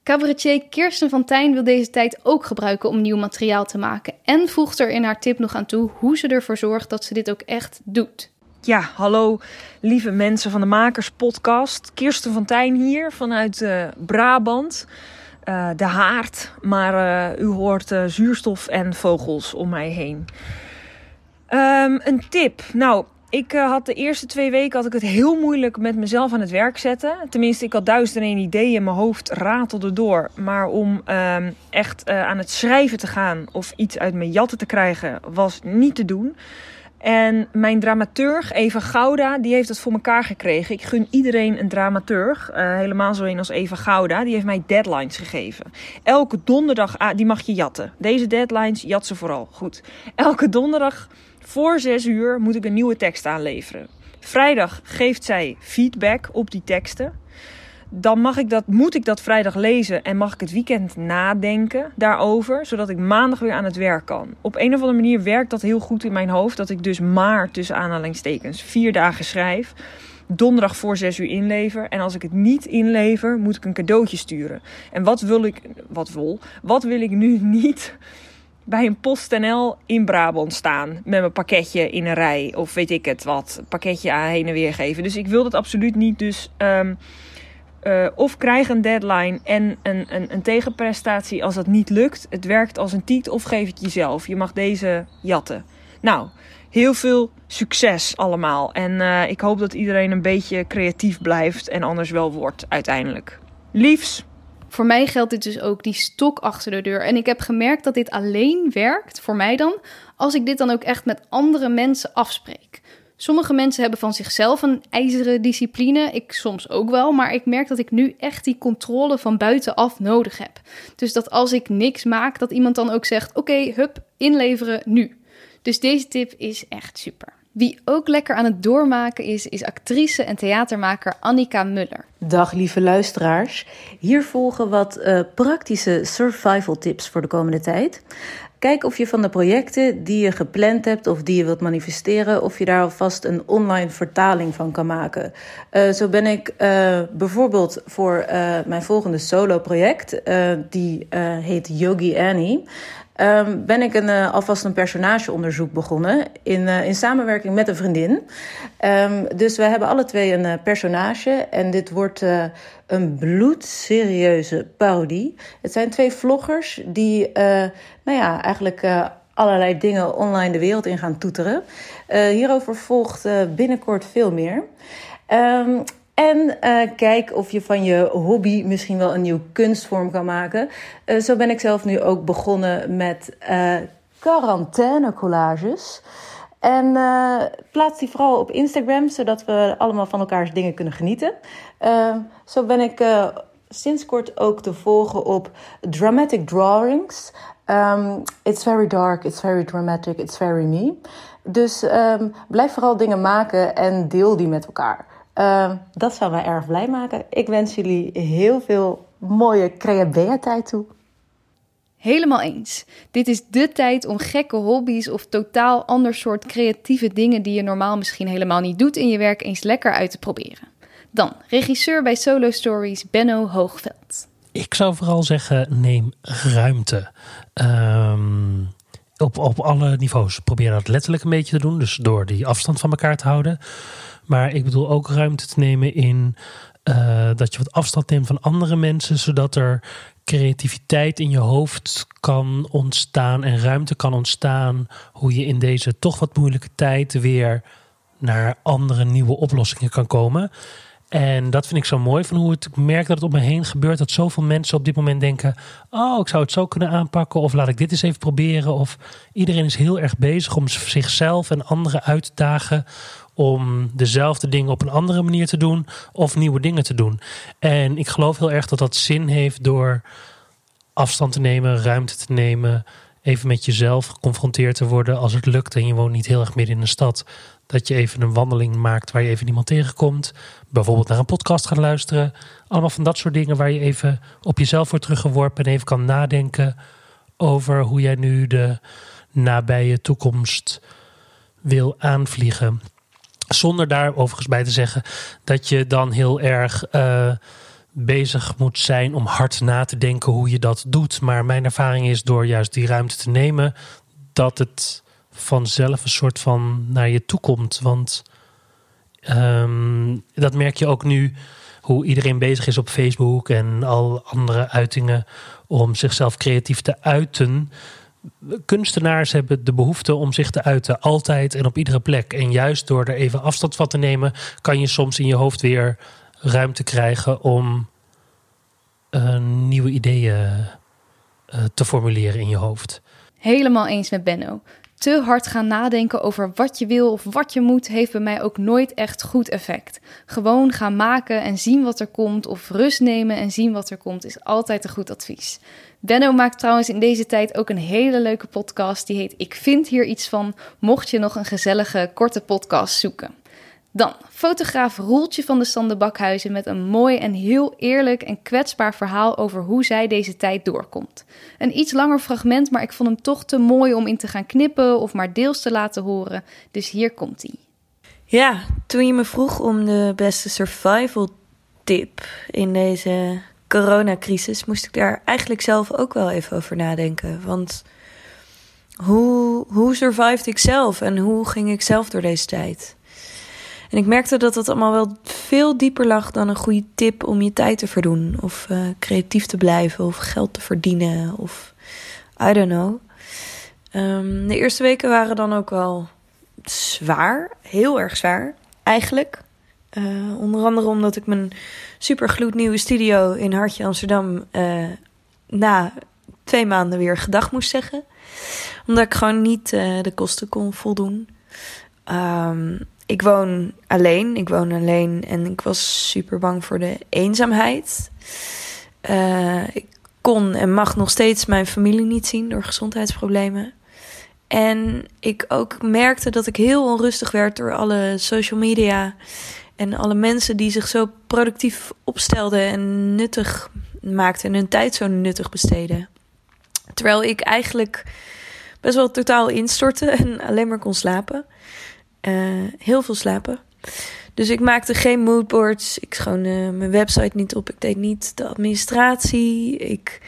Speaker 6: Cabaretier Kirsten van Tijn wil deze tijd ook gebruiken om nieuw materiaal te maken. En voegt er in haar tip nog aan toe hoe ze ervoor zorgt dat ze dit ook echt doet.
Speaker 14: Ja, hallo lieve mensen van de Makers Podcast. Kirsten van Tijn hier vanuit uh, Brabant. Uh, de haard, maar uh, u hoort zuurstof en vogels om mij heen. Um, een tip. Nou, ik had de eerste twee weken had ik het heel moeilijk met mezelf aan het werk zetten. Tenminste, ik had duizend en één ideeën in mijn hoofd ratelde door. Maar om um, echt aan het schrijven te gaan of iets uit mijn jatten te krijgen, was niet te doen. En mijn dramaturg, Eva Gouda, die heeft het voor elkaar gekregen. Ik gun iedereen een dramaturg. Uh, helemaal zo een als Eva Gouda. Die heeft mij deadlines gegeven. Elke donderdag, ah, die mag je jatten. Deze deadlines, jat ze vooral. Goed. Elke donderdag voor zes uur moet ik een nieuwe tekst aanleveren. Vrijdag geeft zij feedback op die teksten dan mag ik dat, moet ik dat vrijdag lezen en mag ik het weekend nadenken daarover, zodat ik maandag weer aan het werk kan. Op een of andere manier werkt dat heel goed in mijn hoofd, dat ik dus maar tussen aanhalingstekens vier dagen schrijf, donderdag voor zes uur inlever en als ik het niet inlever, moet ik een cadeautje sturen. En wat wil ik, wat wil, wat wil ik nu niet bij een PostNL in Brabant staan met mijn pakketje in een rij of weet ik het wat, pakketje aan heen en weer geven. Dus ik wil dat absoluut niet, dus... Um, uh, of krijg een deadline en een, een, een, tegenprestatie als dat niet lukt. Het werkt als een tiet of geef het jezelf. Je mag deze jatten. Nou, heel veel succes allemaal. En uh, ik hoop dat iedereen een beetje creatief blijft en anders wel wordt uiteindelijk. Liefs!
Speaker 6: Voor mij geldt dit dus ook die stok achter de deur. En ik heb gemerkt dat dit alleen werkt, voor mij dan, als ik dit dan ook echt met andere mensen afspreek. Sommige mensen hebben van zichzelf een ijzeren discipline. Ik soms ook wel. Maar ik merk dat ik nu echt die controle van buitenaf nodig heb. Dus dat als ik niks maak, dat iemand dan ook zegt: Oké, hup, inleveren nu. Dus deze tip is echt super. Wie ook lekker aan het doormaken is, is actrice en theatermaker Annika Muller.
Speaker 15: Dag lieve luisteraars. Hier volgen wat uh, praktische survival tips voor de komende tijd. Kijk of je van de projecten die je gepland hebt of die je wilt manifesteren, of je daar alvast een online vertaling van kan maken. Uh, zo ben ik uh, bijvoorbeeld voor mijn volgende solo project, die heet Yogi Annie. Ehm, ben ik een, uh, alvast een personageonderzoek begonnen in, uh, in samenwerking met een vriendin. Um, dus we hebben alle twee een uh, personage en dit wordt een bloedserieuze parodie. Het zijn twee vloggers die, nou ja, eigenlijk allerlei dingen online de wereld in gaan toeteren. hierover volgt binnenkort veel meer. Um, en uh, kijk of je van je hobby misschien wel een nieuw kunstvorm kan maken. Uh, zo ben ik zelf nu ook begonnen met uh, quarantaine collages. En plaats die vooral op Instagram, zodat we allemaal van elkaars dingen kunnen genieten. zo ben ik sinds kort ook te volgen op Dramatic Drawings. Um, it's very dark, it's very dramatic, it's very me. Dus um, blijf vooral dingen maken en deel die met elkaar. Uh, dat zou mij erg blij maken. Ik wens jullie heel veel mooie creativiteit toe.
Speaker 6: Helemaal eens. Dit is de tijd om gekke hobby's of totaal ander soort creatieve dingen die je normaal misschien helemaal niet doet in je werk eens lekker uit te proberen. Dan regisseur bij Solo Stories Benno Hoogveld.
Speaker 16: Ik zou vooral zeggen: neem ruimte. Um, op, op alle niveaus. Probeer dat letterlijk een beetje te doen. Dus door die afstand van elkaar te houden. Maar ik bedoel ook ruimte te nemen in uh, dat je wat afstand neemt van andere mensen, zodat er creativiteit in je hoofd kan ontstaan en ruimte kan ontstaan. Hoe je in deze toch wat moeilijke tijd weer naar andere nieuwe oplossingen kan komen. En dat vind ik zo mooi van hoe het, ik merk dat het om me heen gebeurt. Dat zoveel mensen op dit moment denken: Oh, ik zou het zo kunnen aanpakken. Of laat ik dit eens even proberen. Of iedereen is heel erg bezig om zichzelf en anderen uit te dagen om dezelfde dingen op een andere manier te doen of nieuwe dingen te doen. En ik geloof heel erg dat dat zin heeft door afstand te nemen, ruimte te nemen, even met jezelf geconfronteerd te worden als het lukt en je woont niet heel erg midden in de stad. Dat je even een wandeling maakt waar je even niemand tegenkomt. Bijvoorbeeld naar een podcast gaat luisteren. Allemaal van dat soort dingen waar je even op jezelf wordt teruggeworpen en even kan nadenken over hoe jij nu de nabije toekomst wil aanvliegen. Zonder daar overigens bij te zeggen dat je dan heel erg uh, bezig moet zijn om hard na te denken hoe je dat doet. Maar mijn ervaring is door juist die ruimte te nemen, dat het vanzelf een soort van naar je toe komt. Want um, dat merk je ook nu hoe iedereen bezig is op Facebook en al andere uitingen om zichzelf creatief te uiten kunstenaars hebben de behoefte om zich te uiten altijd en op iedere plek. En juist door er even afstand van te nemen, kan je soms in je hoofd weer ruimte krijgen om uh, nieuwe ideeën uh, te formuleren in je hoofd.
Speaker 6: Helemaal eens met Benno. Te hard gaan nadenken over wat je wil of wat je moet, heeft bij mij ook nooit echt goed effect. Gewoon gaan maken en zien wat er komt, of rust nemen en zien wat er komt, is altijd een goed advies. Benno maakt trouwens in deze tijd ook een hele leuke podcast. Die heet Ik vind hier iets van. Mocht je nog een gezellige korte podcast zoeken. Dan fotograaf Roeltje van de Stande Bakhuizen met een mooi en heel eerlijk en kwetsbaar verhaal over hoe zij deze tijd doorkomt. Een iets langer fragment, maar ik vond hem toch te mooi om in te gaan knippen of maar deels te laten horen. Dus hier komt hij.
Speaker 17: Ja, toen je me vroeg om de beste survival tip in deze coronacrisis moest ik daar eigenlijk zelf ook wel even over nadenken. Want hoe, hoe survived ik zelf en hoe ging ik zelf door deze tijd? En ik merkte dat het allemaal wel veel dieper lag dan een goede tip om je tijd te verdoen. Of uh, creatief te blijven of geld te verdienen of I don't know. Um, de eerste weken waren dan ook wel zwaar, heel erg zwaar eigenlijk. Uh, onder andere omdat ik mijn super gloednieuwe studio in Hartje Amsterdam uh, na twee maanden weer gedag moest zeggen. Omdat ik gewoon niet de kosten kon voldoen. Um, ik woon alleen. Ik woon alleen en ik was super bang voor de eenzaamheid. ik kon en mag nog steeds mijn familie niet zien door gezondheidsproblemen. En ik ook merkte dat ik heel onrustig werd door alle social media en alle mensen die zich zo productief opstelden en nuttig maakten en hun tijd zo nuttig besteden. Terwijl ik eigenlijk best wel totaal instortte en alleen maar kon slapen. Uh, heel veel slapen. Dus ik maakte geen moodboards. Ik schoonde mijn website niet op. Ik deed niet de administratie. Ik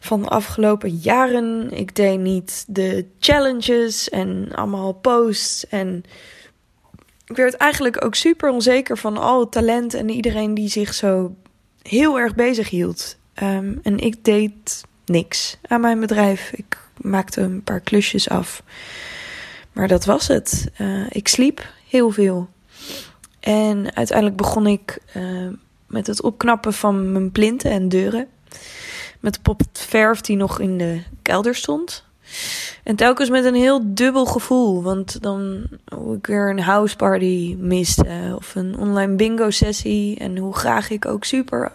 Speaker 17: van de afgelopen jaren. Ik deed niet de challenges en allemaal posts. En ik werd eigenlijk ook super onzeker van al het talent en iedereen die zich zo heel erg bezig hield. Ehm, en ik deed niks aan mijn bedrijf. Ik maakte een paar klusjes af. Maar dat was het. Uh, ik sliep heel veel. En uiteindelijk begon ik uh, met het opknappen van mijn plinten en deuren. Met de popverf die nog in de kelder stond. En telkens met een heel dubbel gevoel. Want dan hoe ik weer een houseparty miste. Of een online bingo sessie. En hoe graag ik ook super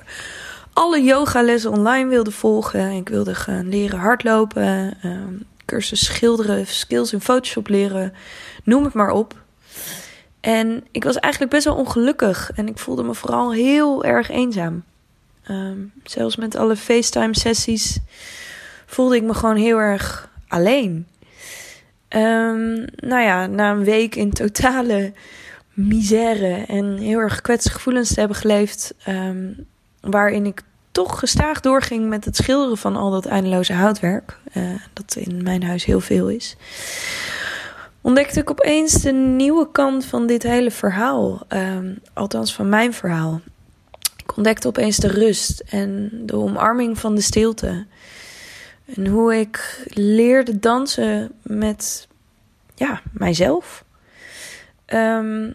Speaker 17: alle yogalessen online wilde volgen. Ik wilde gaan leren hardlopen. Uh, cursus schilderen. Skills in Photoshop leren. Noem het maar op. En ik was eigenlijk best wel ongelukkig. En ik voelde me vooral heel erg eenzaam. Um, zelfs met alle FaceTime-sessies voelde ik me gewoon heel erg alleen. Um, nou ja, na een week in totale misère en heel erg gekwetste gevoelens te hebben geleefd, um, waarin ik toch gestaag doorging met het schilderen van al dat eindeloze houtwerk, uh, dat in mijn huis heel veel is, ontdekte ik opeens de nieuwe kant van dit hele verhaal, um, althans van mijn verhaal. Ik ontdekte opeens de rust en de omarming van de stilte. En hoe ik leerde dansen met ja, mijzelf. Um,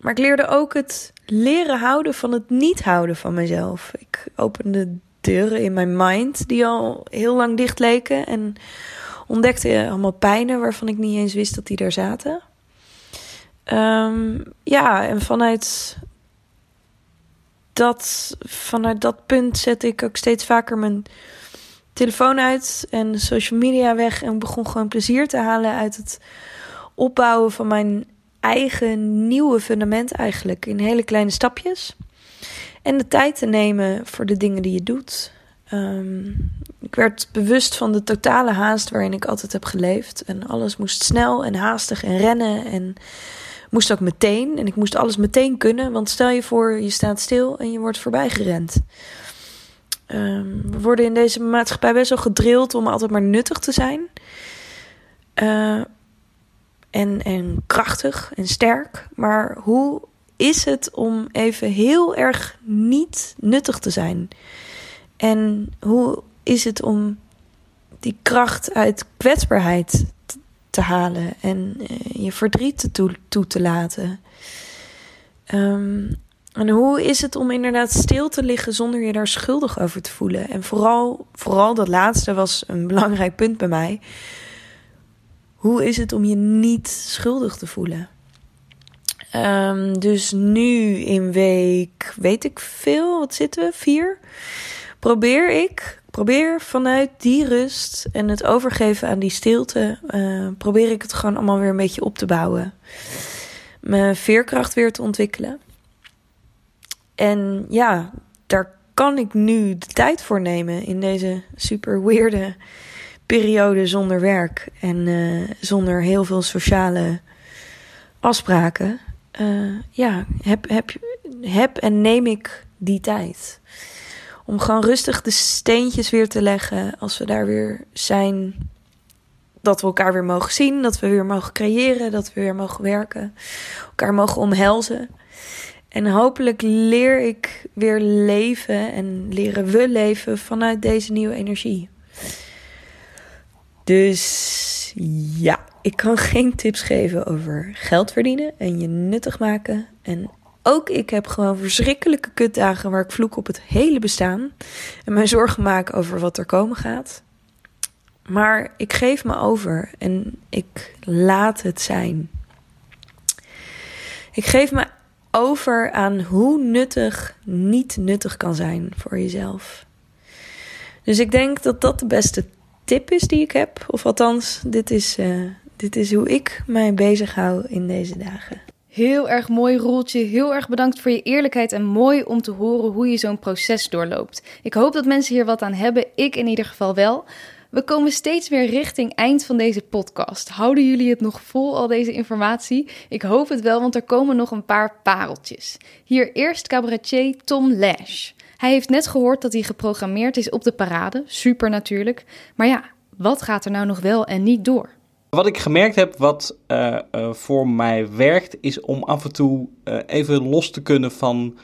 Speaker 17: maar ik leerde ook het leren houden van het niet houden van mezelf. Ik opende deuren in mijn mind die al heel lang dicht leken. En ontdekte allemaal pijnen waarvan ik niet eens wist dat die daar zaten. Um, ja, en vanuit dat, vanuit dat punt zette ik ook steeds vaker mijn telefoon uit en social media weg. En begon gewoon plezier te halen uit het opbouwen van mijn eigen nieuwe fundament eigenlijk. In hele kleine stapjes. En de tijd te nemen voor de dingen die je doet. Um, ik werd bewust van de totale haast waarin ik altijd heb geleefd. En alles moest snel en haastig en rennen. En moest ook meteen. En ik moest alles meteen kunnen. Want stel je voor, je staat stil en je wordt voorbijgerend. Um, we worden in deze maatschappij best wel gedrild om altijd maar nuttig te zijn. Uh, en, en krachtig en sterk. Maar hoe is het om even heel erg niet nuttig te zijn? En hoe is het om die kracht uit kwetsbaarheid te halen en uh, je verdriet toe, te laten? Um, en hoe is het om inderdaad stil te liggen zonder je daar schuldig over te voelen? En vooral, vooral dat laatste was een belangrijk punt bij mij. Hoe is het om je niet schuldig te voelen? Um, dus nu in week, weet ik veel, wat zitten we? Vier. Probeer ik, probeer vanuit die rust en het overgeven aan die stilte, uh, probeer ik het gewoon allemaal weer een beetje op te bouwen. Mijn veerkracht weer te ontwikkelen. En ja, daar kan ik nu de tijd voor nemen in deze super weirde periode zonder werk en uh, zonder heel veel sociale afspraken. Uh, ja, heb, heb, heb en neem ik die tijd. Om gewoon rustig de steentjes weer te leggen als we daar weer zijn. Dat we elkaar weer mogen zien, dat we weer mogen creëren, dat we weer mogen werken, elkaar mogen omhelzen. En hopelijk leer ik weer leven en leren we leven vanuit deze nieuwe energie. Dus ja, ik kan geen tips geven over geld verdienen en je nuttig maken. En ook ik heb gewoon verschrikkelijke kutdagen waar ik vloek op het hele bestaan. En mij zorgen maak over wat er komen gaat. Maar ik geef me over en ik laat het zijn. Ik geef me over aan hoe nuttig niet nuttig kan zijn voor jezelf. Dus ik denk dat dat de beste tip is die ik heb. Of althans, dit is, uh, dit is hoe ik mij bezighoud in deze dagen.
Speaker 6: Heel erg mooi, Roeltje. Heel erg bedankt voor je eerlijkheid en mooi om te horen hoe je zo'n proces doorloopt. Ik hoop dat mensen hier wat aan hebben. Ik in ieder geval wel. We komen steeds weer richting eind van deze podcast. Houden jullie het nog vol, al deze informatie? Ik hoop het wel, want er komen nog een paar pareltjes. Hier eerst cabaretier Tom Lash. Hij heeft net gehoord dat hij geprogrammeerd is op de parade, super natuurlijk. Maar ja, wat gaat er nou nog wel en niet door?
Speaker 18: Wat ik gemerkt heb, wat uh, uh, voor mij werkt, is om af en toe uh, even los te kunnen van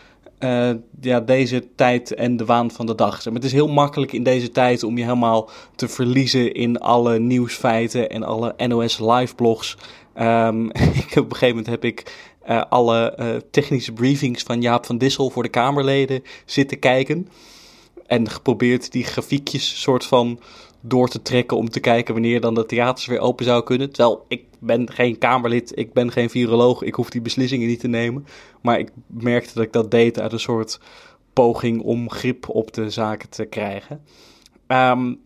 Speaker 18: ja, deze tijd en de waan van de dag. Het is heel makkelijk in deze tijd om je helemaal te verliezen in alle nieuwsfeiten en alle NOS live blogs. Ik, op een gegeven moment heb ik alle technische briefings van Jaap van Dissel voor de Kamerleden zitten kijken. En geprobeerd die grafiekjes soort van door te trekken om te kijken wanneer dan de theaters weer open zou kunnen. Terwijl ik ben geen Kamerlid, ik ben geen viroloog, ik hoef die beslissingen niet te nemen. Maar ik merkte dat ik dat deed uit een soort poging om grip op de zaken te krijgen. Um,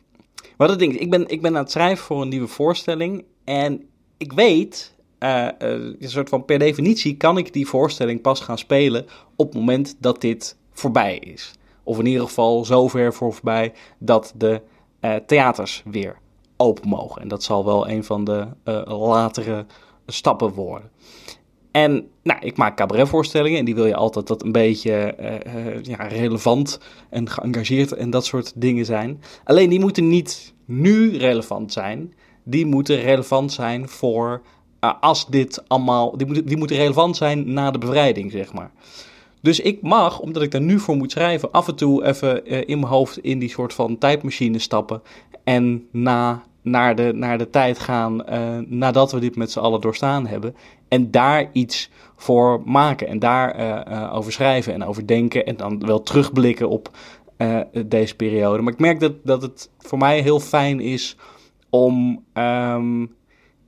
Speaker 18: maar dat ding ik ben, ik ben aan het schrijven voor een nieuwe voorstelling. En ik weet, uh, een soort van per definitie kan ik die voorstelling pas gaan spelen op het moment dat dit voorbij is. Of in ieder geval zover voor voorbij dat de uh, theaters weer open mogen. En dat zal wel een van de latere stappen worden. En nou, ik maak cabaretvoorstellingen en die wil je altijd dat een beetje ja, relevant en geëngageerd en dat soort dingen zijn. Alleen die moeten niet nu relevant zijn. Die moeten relevant zijn voor als dit allemaal. Die moeten, die moeten relevant zijn na de bevrijding, zeg maar. Dus ik mag, omdat ik daar nu voor moet schrijven, af en toe even uh, in mijn hoofd in die soort van tijdmachine stappen. En na, naar, de, naar de tijd gaan uh, nadat we dit met z'n allen doorstaan hebben. En daar iets voor maken. En daar over schrijven en over denken. En dan wel terugblikken op deze periode. Maar ik merk dat, dat het voor mij heel fijn is om um,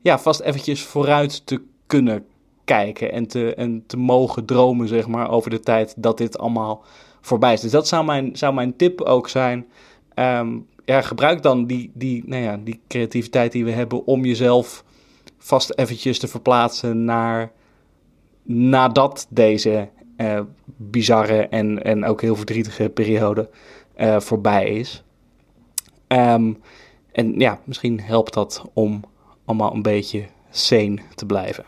Speaker 18: ja, vast eventjes vooruit te kunnen kijken en te, en te mogen dromen, zeg maar, over de tijd dat dit allemaal voorbij is. Dus dat zou mijn, zou mijn tip ook zijn. Um, ja, gebruik dan die, die, nou ja, die creativiteit die we hebben om jezelf vast eventjes te verplaatsen naar nadat deze uh, bizarre en, en ook heel verdrietige periode uh, voorbij is. Um, en ja, misschien helpt dat om allemaal een beetje sane te blijven.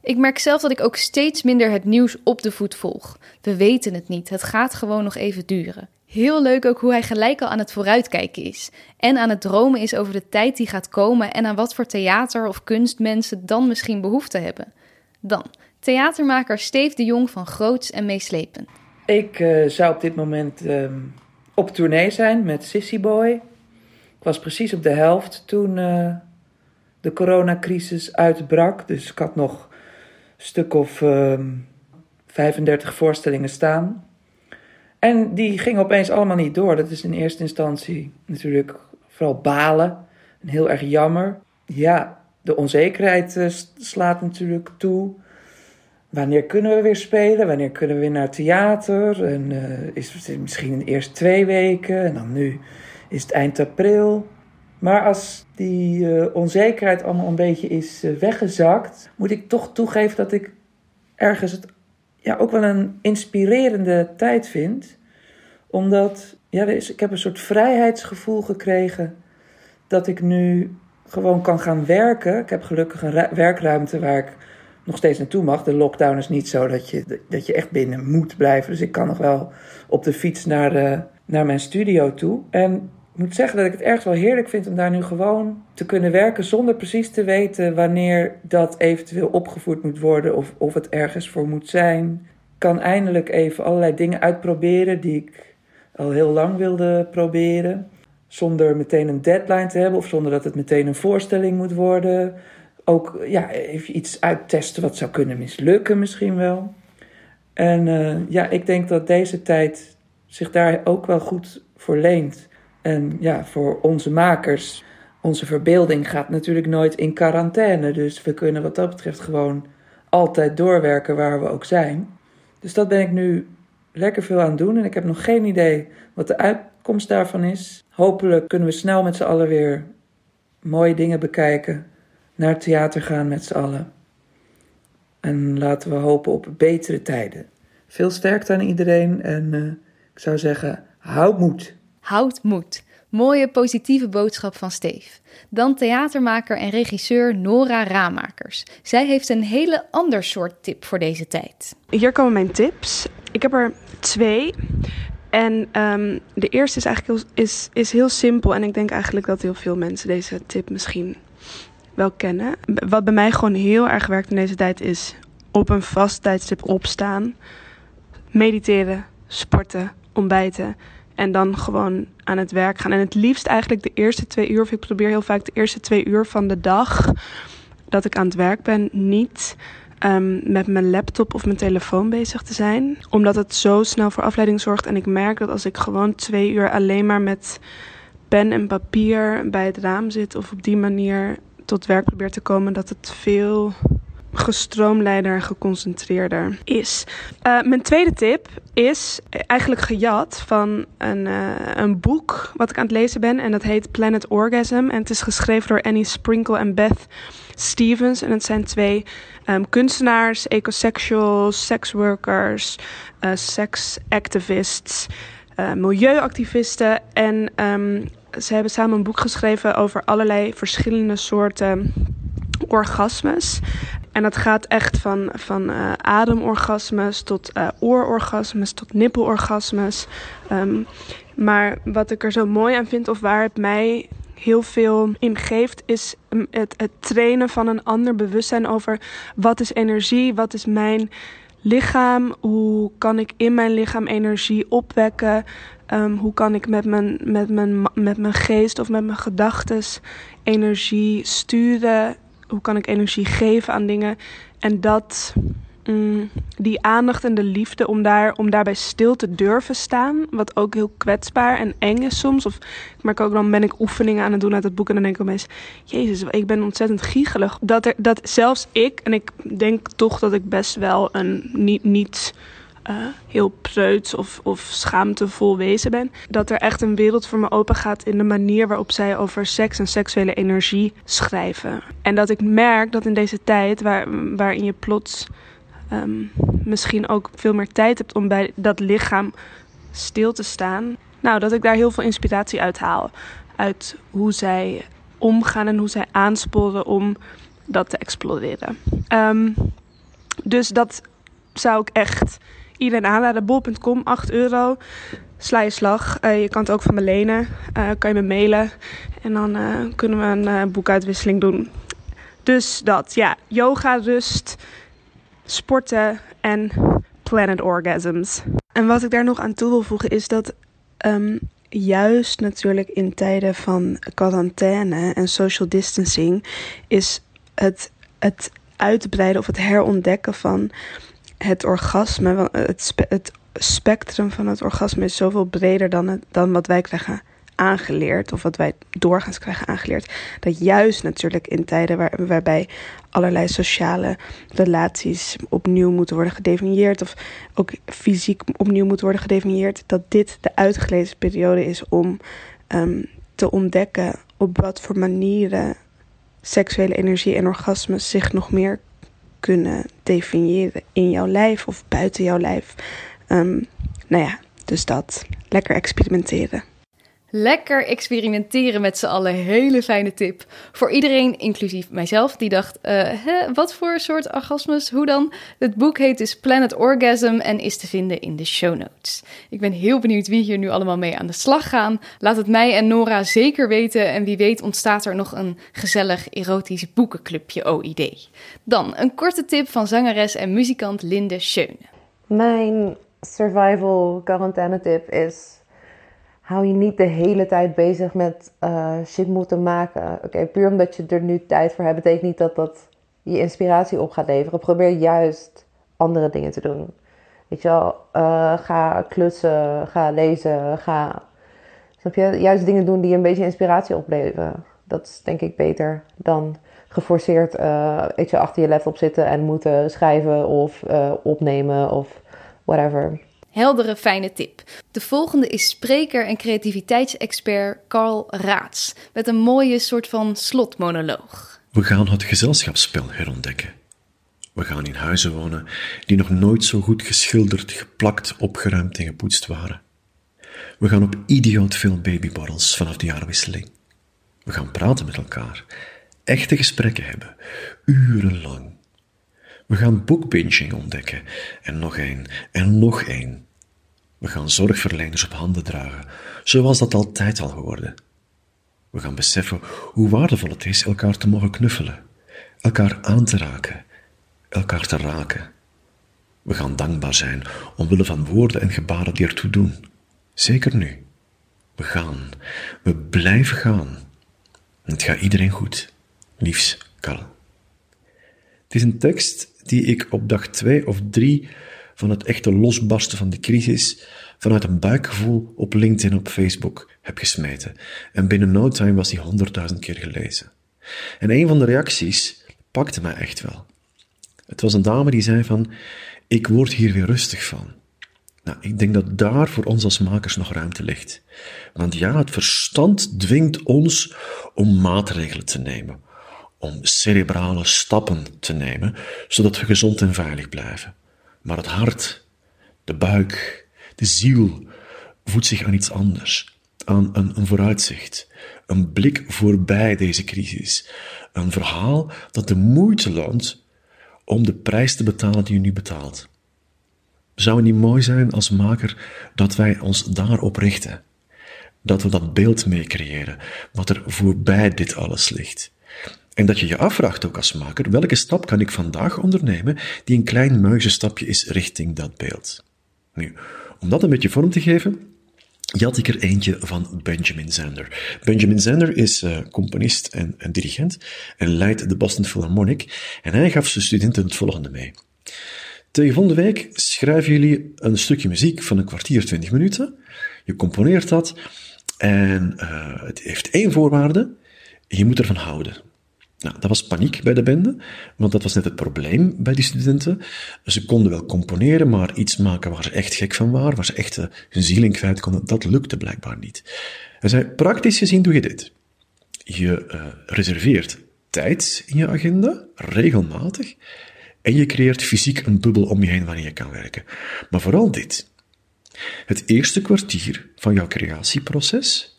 Speaker 6: Ik merk zelf dat ik ook steeds minder het nieuws op de voet volg. We weten het niet, het gaat gewoon nog even duren. Heel leuk ook hoe hij gelijk al aan het vooruitkijken is. En aan het dromen is over de tijd die gaat komen en aan wat voor theater of kunst mensen dan misschien behoefte hebben. Dan, theatermaker Steef de Jong van Groots en Meeslepen.
Speaker 19: Ik uh, zou op dit moment uh, op tournee zijn met Sissy Boy. Ik was precies op de helft toen uh, de coronacrisis uitbrak. Dus ik had nog stuk of uh, ehm, 35 voorstellingen staan. En die gingen opeens allemaal niet door. Dat is in eerste instantie natuurlijk vooral balen. En heel erg jammer. Ja, de onzekerheid uh, slaat natuurlijk toe. Wanneer kunnen we weer spelen? Wanneer kunnen we weer naar theater? En uh, is het misschien eerst twee weken en dan nu is het eind april. Maar als die uh, onzekerheid allemaal een beetje is uh, weggezakt, moet ik toch toegeven dat ik ergens het ja, ook wel een inspirerende tijd vind. Omdat ja, is, ik heb een soort vrijheidsgevoel gekregen dat ik nu gewoon kan gaan werken. Ik heb gelukkig een werkruimte waar ik nog steeds naartoe mag. De lockdown is niet zo dat je, dat je echt binnen moet blijven. Dus ik kan nog wel op de fiets naar, de, naar mijn studio toe. En moet zeggen dat ik het ergens wel heerlijk vind om daar nu gewoon te kunnen werken zonder precies te weten wanneer dat eventueel opgevoerd moet worden of of het ergens voor moet zijn. Ik kan eindelijk even allerlei dingen uitproberen die ik al heel lang wilde proberen. Zonder meteen een deadline te hebben of zonder dat het meteen een voorstelling moet worden. Ook ja, even iets uittesten wat zou kunnen mislukken misschien wel. En uh, ja, ik denk dat deze tijd zich daar ook wel goed voor leent. En ja, voor onze makers, onze verbeelding gaat natuurlijk nooit in quarantaine. Dus we kunnen wat dat betreft gewoon altijd doorwerken waar we ook zijn. Dus dat ben ik nu lekker veel aan het doen. En ik heb nog geen idee wat de uitkomst daarvan is. Hopelijk kunnen we snel met z'n allen weer mooie dingen bekijken. Naar het theater gaan met z'n allen. En laten we hopen op betere tijden. Veel sterkte aan iedereen en uh, ik zou zeggen, houd moed.
Speaker 6: Houd moed. Mooie positieve boodschap van Steef. Dan theatermaker en regisseur Nora Ramakers. Zij heeft een hele ander soort tip voor deze tijd.
Speaker 3: Hier komen mijn tips. Ik heb er twee. En ehm, de eerste is eigenlijk heel, is, is heel simpel. En ik denk eigenlijk dat heel veel mensen deze tip misschien wel kennen. Wat bij mij gewoon heel erg werkt in deze tijd is op een vast tijdstip opstaan, mediteren, sporten, ontbijten en dan gewoon aan het werk gaan. En het liefst eigenlijk de eerste twee uur, of ik probeer heel vaak de eerste twee uur van de dag dat ik aan het werk ben, niet um, met mijn laptop of mijn telefoon bezig te zijn. Omdat het zo snel voor afleiding zorgt. En ik merk dat als ik gewoon twee uur alleen maar met pen en papier bij het raam zit of op die manier tot werk probeer te komen, dat het veel gestroomlijnder en geconcentreerder is. Uh, mijn tweede tip is eigenlijk gejat van een, uh, een boek wat ik aan het lezen ben. En dat heet Planet Orgasm. En het is geschreven door Annie Sprinkle en Beth Stevens. En het zijn twee um, kunstenaars, ecosexuals, sexworkers, uh, sexactivists, milieuactivisten. En um, ze hebben samen een boek geschreven over allerlei verschillende soorten orgasmes. En dat gaat echt van, van uh, ademorgasmes tot uh, oororgasmes tot nippelorgasmes. Um, maar wat ik er zo mooi aan vind, of waar het mij heel veel in geeft, is het, het trainen van een ander bewustzijn over wat is energie, wat is mijn lichaam, hoe kan ik in mijn lichaam energie opwekken, um, hoe kan ik met mijn, met, mijn, met mijn geest of met mijn gedachten energie sturen hoe kan ik energie geven aan dingen. En dat, mm, die aandacht en de liefde om, daar, om daarbij stil te durven staan. Wat ook heel kwetsbaar en eng is soms. Of ik merk ook dan ben ik oefeningen aan het doen uit het boek. En dan denk ik opeens, jezus, ik ben ontzettend giegelig. Dat, er, dat zelfs ik, en ik denk toch dat ik best wel een niet... niet uh, heel preuts of, of schaamtevol wezen ben. Dat er echt een wereld voor me open gaat in de manier waarop zij over seks en seksuele energie schrijven. En dat ik merk dat in deze tijd, waar, waarin je plots um, misschien ook veel meer tijd hebt om bij dat lichaam stil te staan. Nou, dat ik daar heel veel inspiratie uit haal. Uit hoe zij omgaan en hoe zij aansporen om dat te exploreren. Um, dus dat zou ik echt iedereen aanraden. Bol.com, 8 euro. Sla je slag. Uh, je kan het ook van me lenen. Uh, kan je me mailen. En dan uh, kunnen we een boekuitwisseling doen. Dus dat, ja. Yoga, rust, sporten en planet orgasms. En wat ik daar nog aan toe wil voegen is dat um, juist natuurlijk in tijden van quarantaine en social distancing is het, het uitbreiden of het herontdekken van het orgasme, het, het spectrum van het orgasme is zoveel breder dan, het, dan wat wij krijgen aangeleerd, of wat wij doorgaans krijgen aangeleerd. Dat juist natuurlijk in tijden waar, waarbij allerlei sociale relaties opnieuw moeten worden gedefinieerd, of ook fysiek opnieuw moeten worden gedefinieerd, dat dit de uitgelezen periode is om um, te ontdekken op wat voor manieren seksuele energie en orgasmes zich nog meer kunnen definiëren in jouw lijf of buiten jouw lijf. Um, nou ja, dus dat. Lekker experimenteren.
Speaker 6: Lekker experimenteren met z'n allen. Hele fijne tip. Voor iedereen, inclusief mijzelf, die dacht: uh, hè, wat voor soort orgasmes? Hoe dan? Het boek heet dus Planet Orgasm en is te vinden in de show notes. Ik ben heel benieuwd wie hier nu allemaal mee aan de slag gaan. Laat het mij en Nora zeker weten. En wie weet ontstaat er nog een gezellig erotisch boekenclubje OID. Dan een korte tip van zangeres en muzikant Linde Schöne.
Speaker 20: Mijn survival quarantaine tip is hou je niet de hele tijd bezig met uh, shit moeten maken. Oké, puur omdat je er nu tijd voor hebt, betekent niet dat dat je inspiratie op gaat leveren. Probeer juist andere dingen te doen. Weet je wel, uh, ga klussen, ga lezen, ga. Snap je? Juist dingen doen die een beetje inspiratie opleveren. Dat is denk ik beter dan geforceerd uh, weet je, achter je laptop zitten en moeten schrijven of opnemen of whatever.
Speaker 6: Heldere, fijne tip. De volgende is spreker en creativiteitsexpert Carl Raats. Met een mooie soort van slotmonoloog.
Speaker 21: We gaan het gezelschapsspel herontdekken. We gaan in huizen wonen die nog nooit zo goed geschilderd, geplakt, opgeruimd en gepoetst waren. We gaan op idioot veel babyborrels vanaf de jaarwisseling. We gaan praten met elkaar, echte gesprekken hebben, urenlang. We gaan bookbinging ontdekken en nog één en nog één. We gaan zorgverleners op handen dragen, zoals dat altijd al geworden. We gaan beseffen hoe waardevol het is elkaar te mogen knuffelen, elkaar aan te raken, elkaar te raken. We gaan dankbaar zijn omwille van woorden en gebaren die ertoe doen. Zeker nu. We gaan. We blijven gaan. Het gaat iedereen goed. Liefs, Karl. Het is een tekst die ik op dag twee of drie van het echte losbarsten van de crisis vanuit een buikgevoel op LinkedIn op Facebook heb gesmeten. En binnen no time was die honderdduizend keer gelezen. En een van de reacties pakte mij echt wel. Het was een dame die zei van, ik word hier weer rustig van. Nou, ik denk dat daar voor ons als makers nog ruimte ligt. Want ja, het verstand dwingt ons om maatregelen te nemen, om cerebrale stappen te nemen, zodat we gezond en veilig blijven. Maar het hart, de buik, de ziel voedt zich aan iets anders, aan een, vooruitzicht, een blik voorbij deze crisis, een verhaal dat de moeite loont om de prijs te betalen die u nu betaalt. Zou het niet mooi zijn als maker dat wij ons daarop richten? Dat we dat beeld mee creëren, wat er voorbij dit alles ligt. En dat je je afvraagt ook als maker, welke stap kan ik vandaag ondernemen die een klein muizenstapje is richting dat beeld? Nu, om dat een beetje vorm te geven, had ik er eentje van Benjamin Zander. Benjamin Zander is uh, componist en, en, dirigent en leidt de Boston Philharmonic. En hij gaf zijn studenten het volgende mee. Tegen volgende week schrijven jullie een stukje muziek van een kwartier, twintig minuten. Je componeert dat en uh, het heeft één voorwaarde. Je moet ervan houden. Nou, dat was paniek bij de bende, want dat was net het probleem bij die studenten. Ze konden wel componeren, maar iets maken waar ze echt gek van waren, waar ze echt hun ziel in kwijt konden, dat lukte blijkbaar niet. Hij zei, praktisch gezien doe je dit. Je uh, reserveert tijd in je agenda, regelmatig, en je creëert fysiek een bubbel om je heen waarin je kan werken. Maar vooral dit. Het eerste kwartier van jouw creatieproces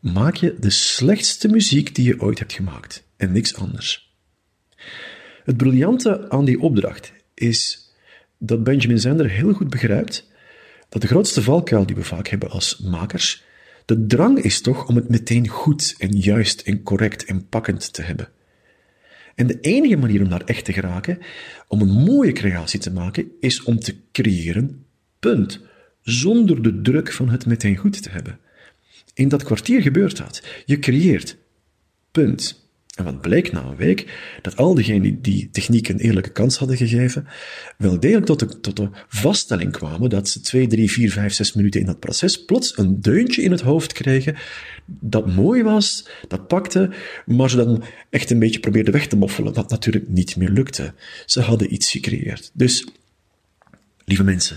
Speaker 21: maak je de slechtste muziek die je ooit hebt gemaakt en niks anders. Het briljante aan die opdracht is dat Benjamin Zander heel goed begrijpt dat de grootste valkuil die we vaak hebben als makers, de drang is toch om het meteen goed en juist en correct en pakkend te hebben. En de enige manier om daar echt te geraken, om een mooie creatie te maken, is om te creëren, punt. Zonder de druk van het meteen goed te hebben. In dat kwartier gebeurt dat. Je creëert, punt. En wat bleek na een week? Dat al diegenen die die techniek een eerlijke kans hadden gegeven, wel degelijk tot de, tot de vaststelling kwamen dat ze twee, drie, vier, vijf, zes minuten in dat proces plots een deuntje in het hoofd kregen dat mooi was, dat pakte, maar ze dan echt een beetje probeerden weg te moffelen, dat natuurlijk niet meer lukte. Ze hadden iets gecreëerd. Dus, lieve mensen,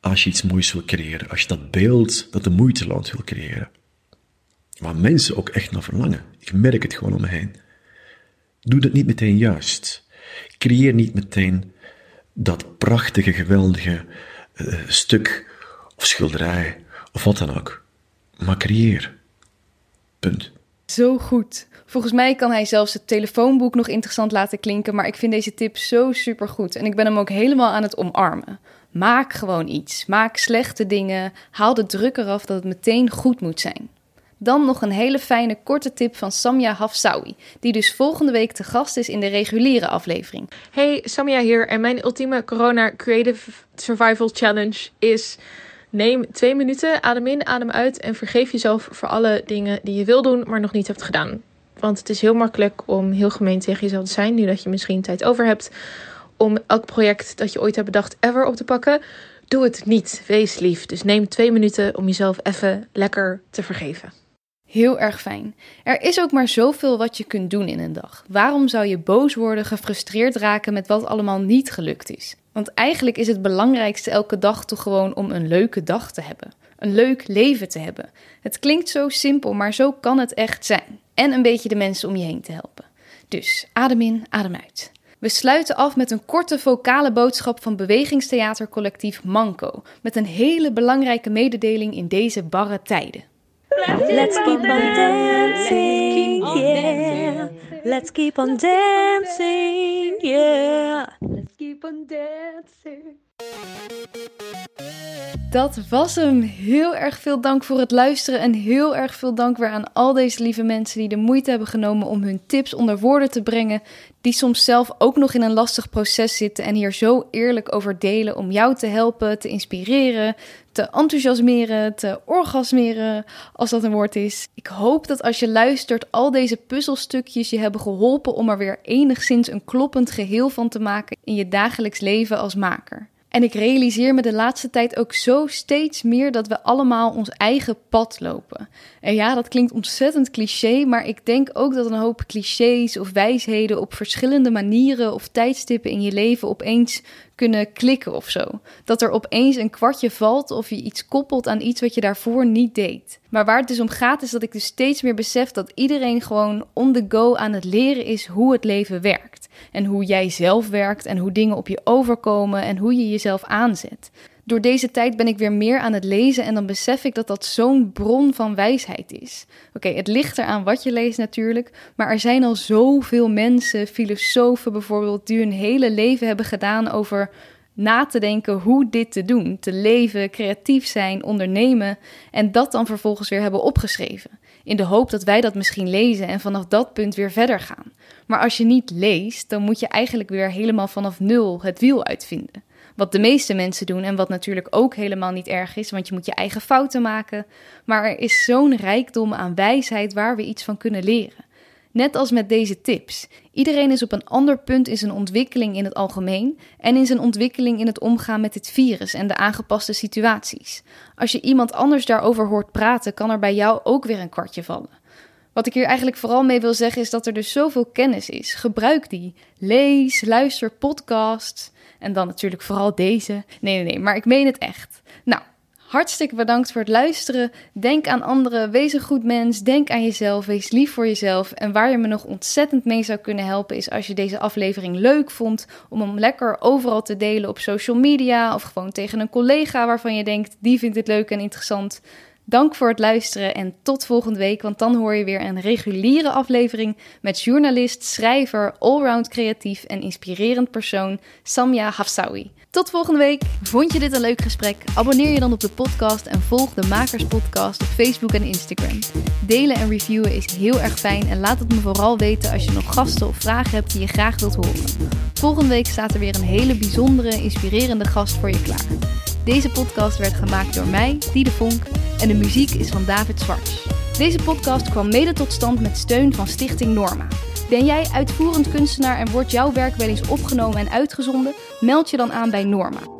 Speaker 21: als je iets moois wil creëren, als je dat beeld dat de moeite loont wil creëren, waar mensen ook echt naar verlangen. Ik merk het gewoon om me heen. Doe dat niet meteen juist. Creëer niet meteen dat prachtige, geweldige uh, stuk of schilderij of wat dan ook. Maar creëer. Punt.
Speaker 6: Zo goed. Volgens mij kan hij zelfs het telefoonboek nog interessant laten klinken, maar ik vind deze tip zo supergoed en ik ben hem ook helemaal aan het omarmen. Maak gewoon iets. Maak slechte dingen. Haal de druk eraf dat het meteen goed moet zijn. Dan nog een hele fijne korte tip van Samia Hafsawi, die dus volgende week te gast is in de reguliere aflevering.
Speaker 22: Hey, Samia hier en mijn ultieme corona creative survival challenge is neem twee minuten, adem in, adem uit en vergeef jezelf voor alle dingen die je wil doen, maar nog niet hebt gedaan. Want het is heel makkelijk om heel gemeen tegen jezelf te zijn, nu dat je misschien tijd over hebt, om elk project dat je ooit hebt bedacht ever op te pakken. Doe het niet, wees lief. Dus neem twee minuten om jezelf even lekker te vergeven.
Speaker 6: Heel erg fijn. Er is ook maar zoveel wat je kunt doen in een dag. Waarom zou je boos worden, gefrustreerd raken met wat allemaal niet gelukt is? Want eigenlijk is het belangrijkste elke dag toch gewoon om een leuke dag te hebben. Een leuk leven te hebben. Het klinkt zo simpel, maar zo kan het echt zijn. En een beetje de mensen om je heen te helpen. Dus adem in, adem uit. We sluiten af met een korte vocale boodschap van bewegingstheatercollectief Manco. Met een hele belangrijke mededeling in deze barre tijden.
Speaker 23: Let's keep on dancing, yeah. Let's keep on dancing, yeah. Let's keep on dancing.
Speaker 6: Dat was hem. Heel erg veel dank voor het luisteren en heel erg veel dank weer aan al deze lieve mensen die de moeite hebben genomen om hun tips onder woorden te brengen, die soms zelf ook nog in een lastig proces zitten en hier zo eerlijk over delen om jou te helpen, te inspireren, te enthousiasmeren, te orgasmeren, als dat een woord is. Ik hoop dat als je luistert, al deze puzzelstukjes je hebben geholpen om er weer enigszins een kloppend geheel van te maken in je dagelijks leven als maker. En ik realiseer me de laatste tijd ook zo steeds meer dat we allemaal ons eigen pad lopen. En ja, dat klinkt ontzettend cliché, maar ik denk ook dat een hoop clichés of wijsheden op verschillende manieren of tijdstippen in je leven opeens kunnen klikken of zo. Dat er opeens een kwartje valt of je iets koppelt aan iets wat je daarvoor niet deed. Maar waar het dus om gaat is dat ik dus steeds meer besef dat iedereen gewoon on the go aan het leren is hoe het leven werkt. En hoe jij zelf werkt en hoe dingen op je overkomen en hoe je jezelf aanzet. Door deze tijd ben ik weer meer aan het lezen en dan besef ik dat dat zo'n bron van wijsheid is. Oké, het ligt eraan wat je leest natuurlijk, maar er zijn al zoveel mensen, filosofen bijvoorbeeld, die hun hele leven hebben gedaan over na te denken hoe dit te doen, te leven, creatief zijn, ondernemen en dat dan vervolgens weer hebben opgeschreven. In de hoop dat wij dat misschien lezen en vanaf dat punt weer verder gaan. Maar als je niet leest, dan moet je eigenlijk weer helemaal vanaf nul het wiel uitvinden. Wat de meeste mensen doen en wat natuurlijk ook helemaal niet erg is, want je moet je eigen fouten maken. Maar er is zo'n rijkdom aan wijsheid waar we iets van kunnen leren. Net als met deze tips. Iedereen is op een ander punt in zijn ontwikkeling in het algemeen en in zijn ontwikkeling in het omgaan met dit virus en de aangepaste situaties. Als je iemand anders daarover hoort praten, kan er bij jou ook weer een kwartje vallen. Wat ik hier eigenlijk vooral mee wil zeggen is dat er dus zoveel kennis is. Gebruik die. Lees, luister podcasts. En dan natuurlijk vooral deze. Nee, nee, nee, maar ik meen het echt. Nou, hartstikke bedankt voor het luisteren. Denk aan anderen, wees een goed mens. Denk aan jezelf, wees lief voor jezelf. En waar je me nog ontzettend mee zou kunnen helpen is als je deze aflevering leuk vond, om hem lekker overal te delen op social media of gewoon tegen een collega waarvan je denkt, die vindt het leuk en interessant. Dank voor het luisteren en tot volgende week, want dan hoor je weer een reguliere aflevering met journalist, schrijver, allround creatief en inspirerend persoon Samia Hafsawi. Tot volgende week. Vond je dit een leuk gesprek? Abonneer je dan op de podcast en volg de Makers Podcast op Facebook en Instagram. Delen en reviewen is heel erg fijn en laat het me vooral weten als je nog gasten of vragen hebt die je graag wilt horen. Volgende week staat er weer een hele bijzondere, inspirerende gast voor je klaar. Deze podcast werd gemaakt door mij, Diede Vonk, en de muziek is van David Zwarts. Deze podcast kwam mede tot stand met steun van Stichting Norma. Ben jij uitvoerend kunstenaar en wordt jouw werk wel eens opgenomen en uitgezonden? Meld je dan aan bij Norma.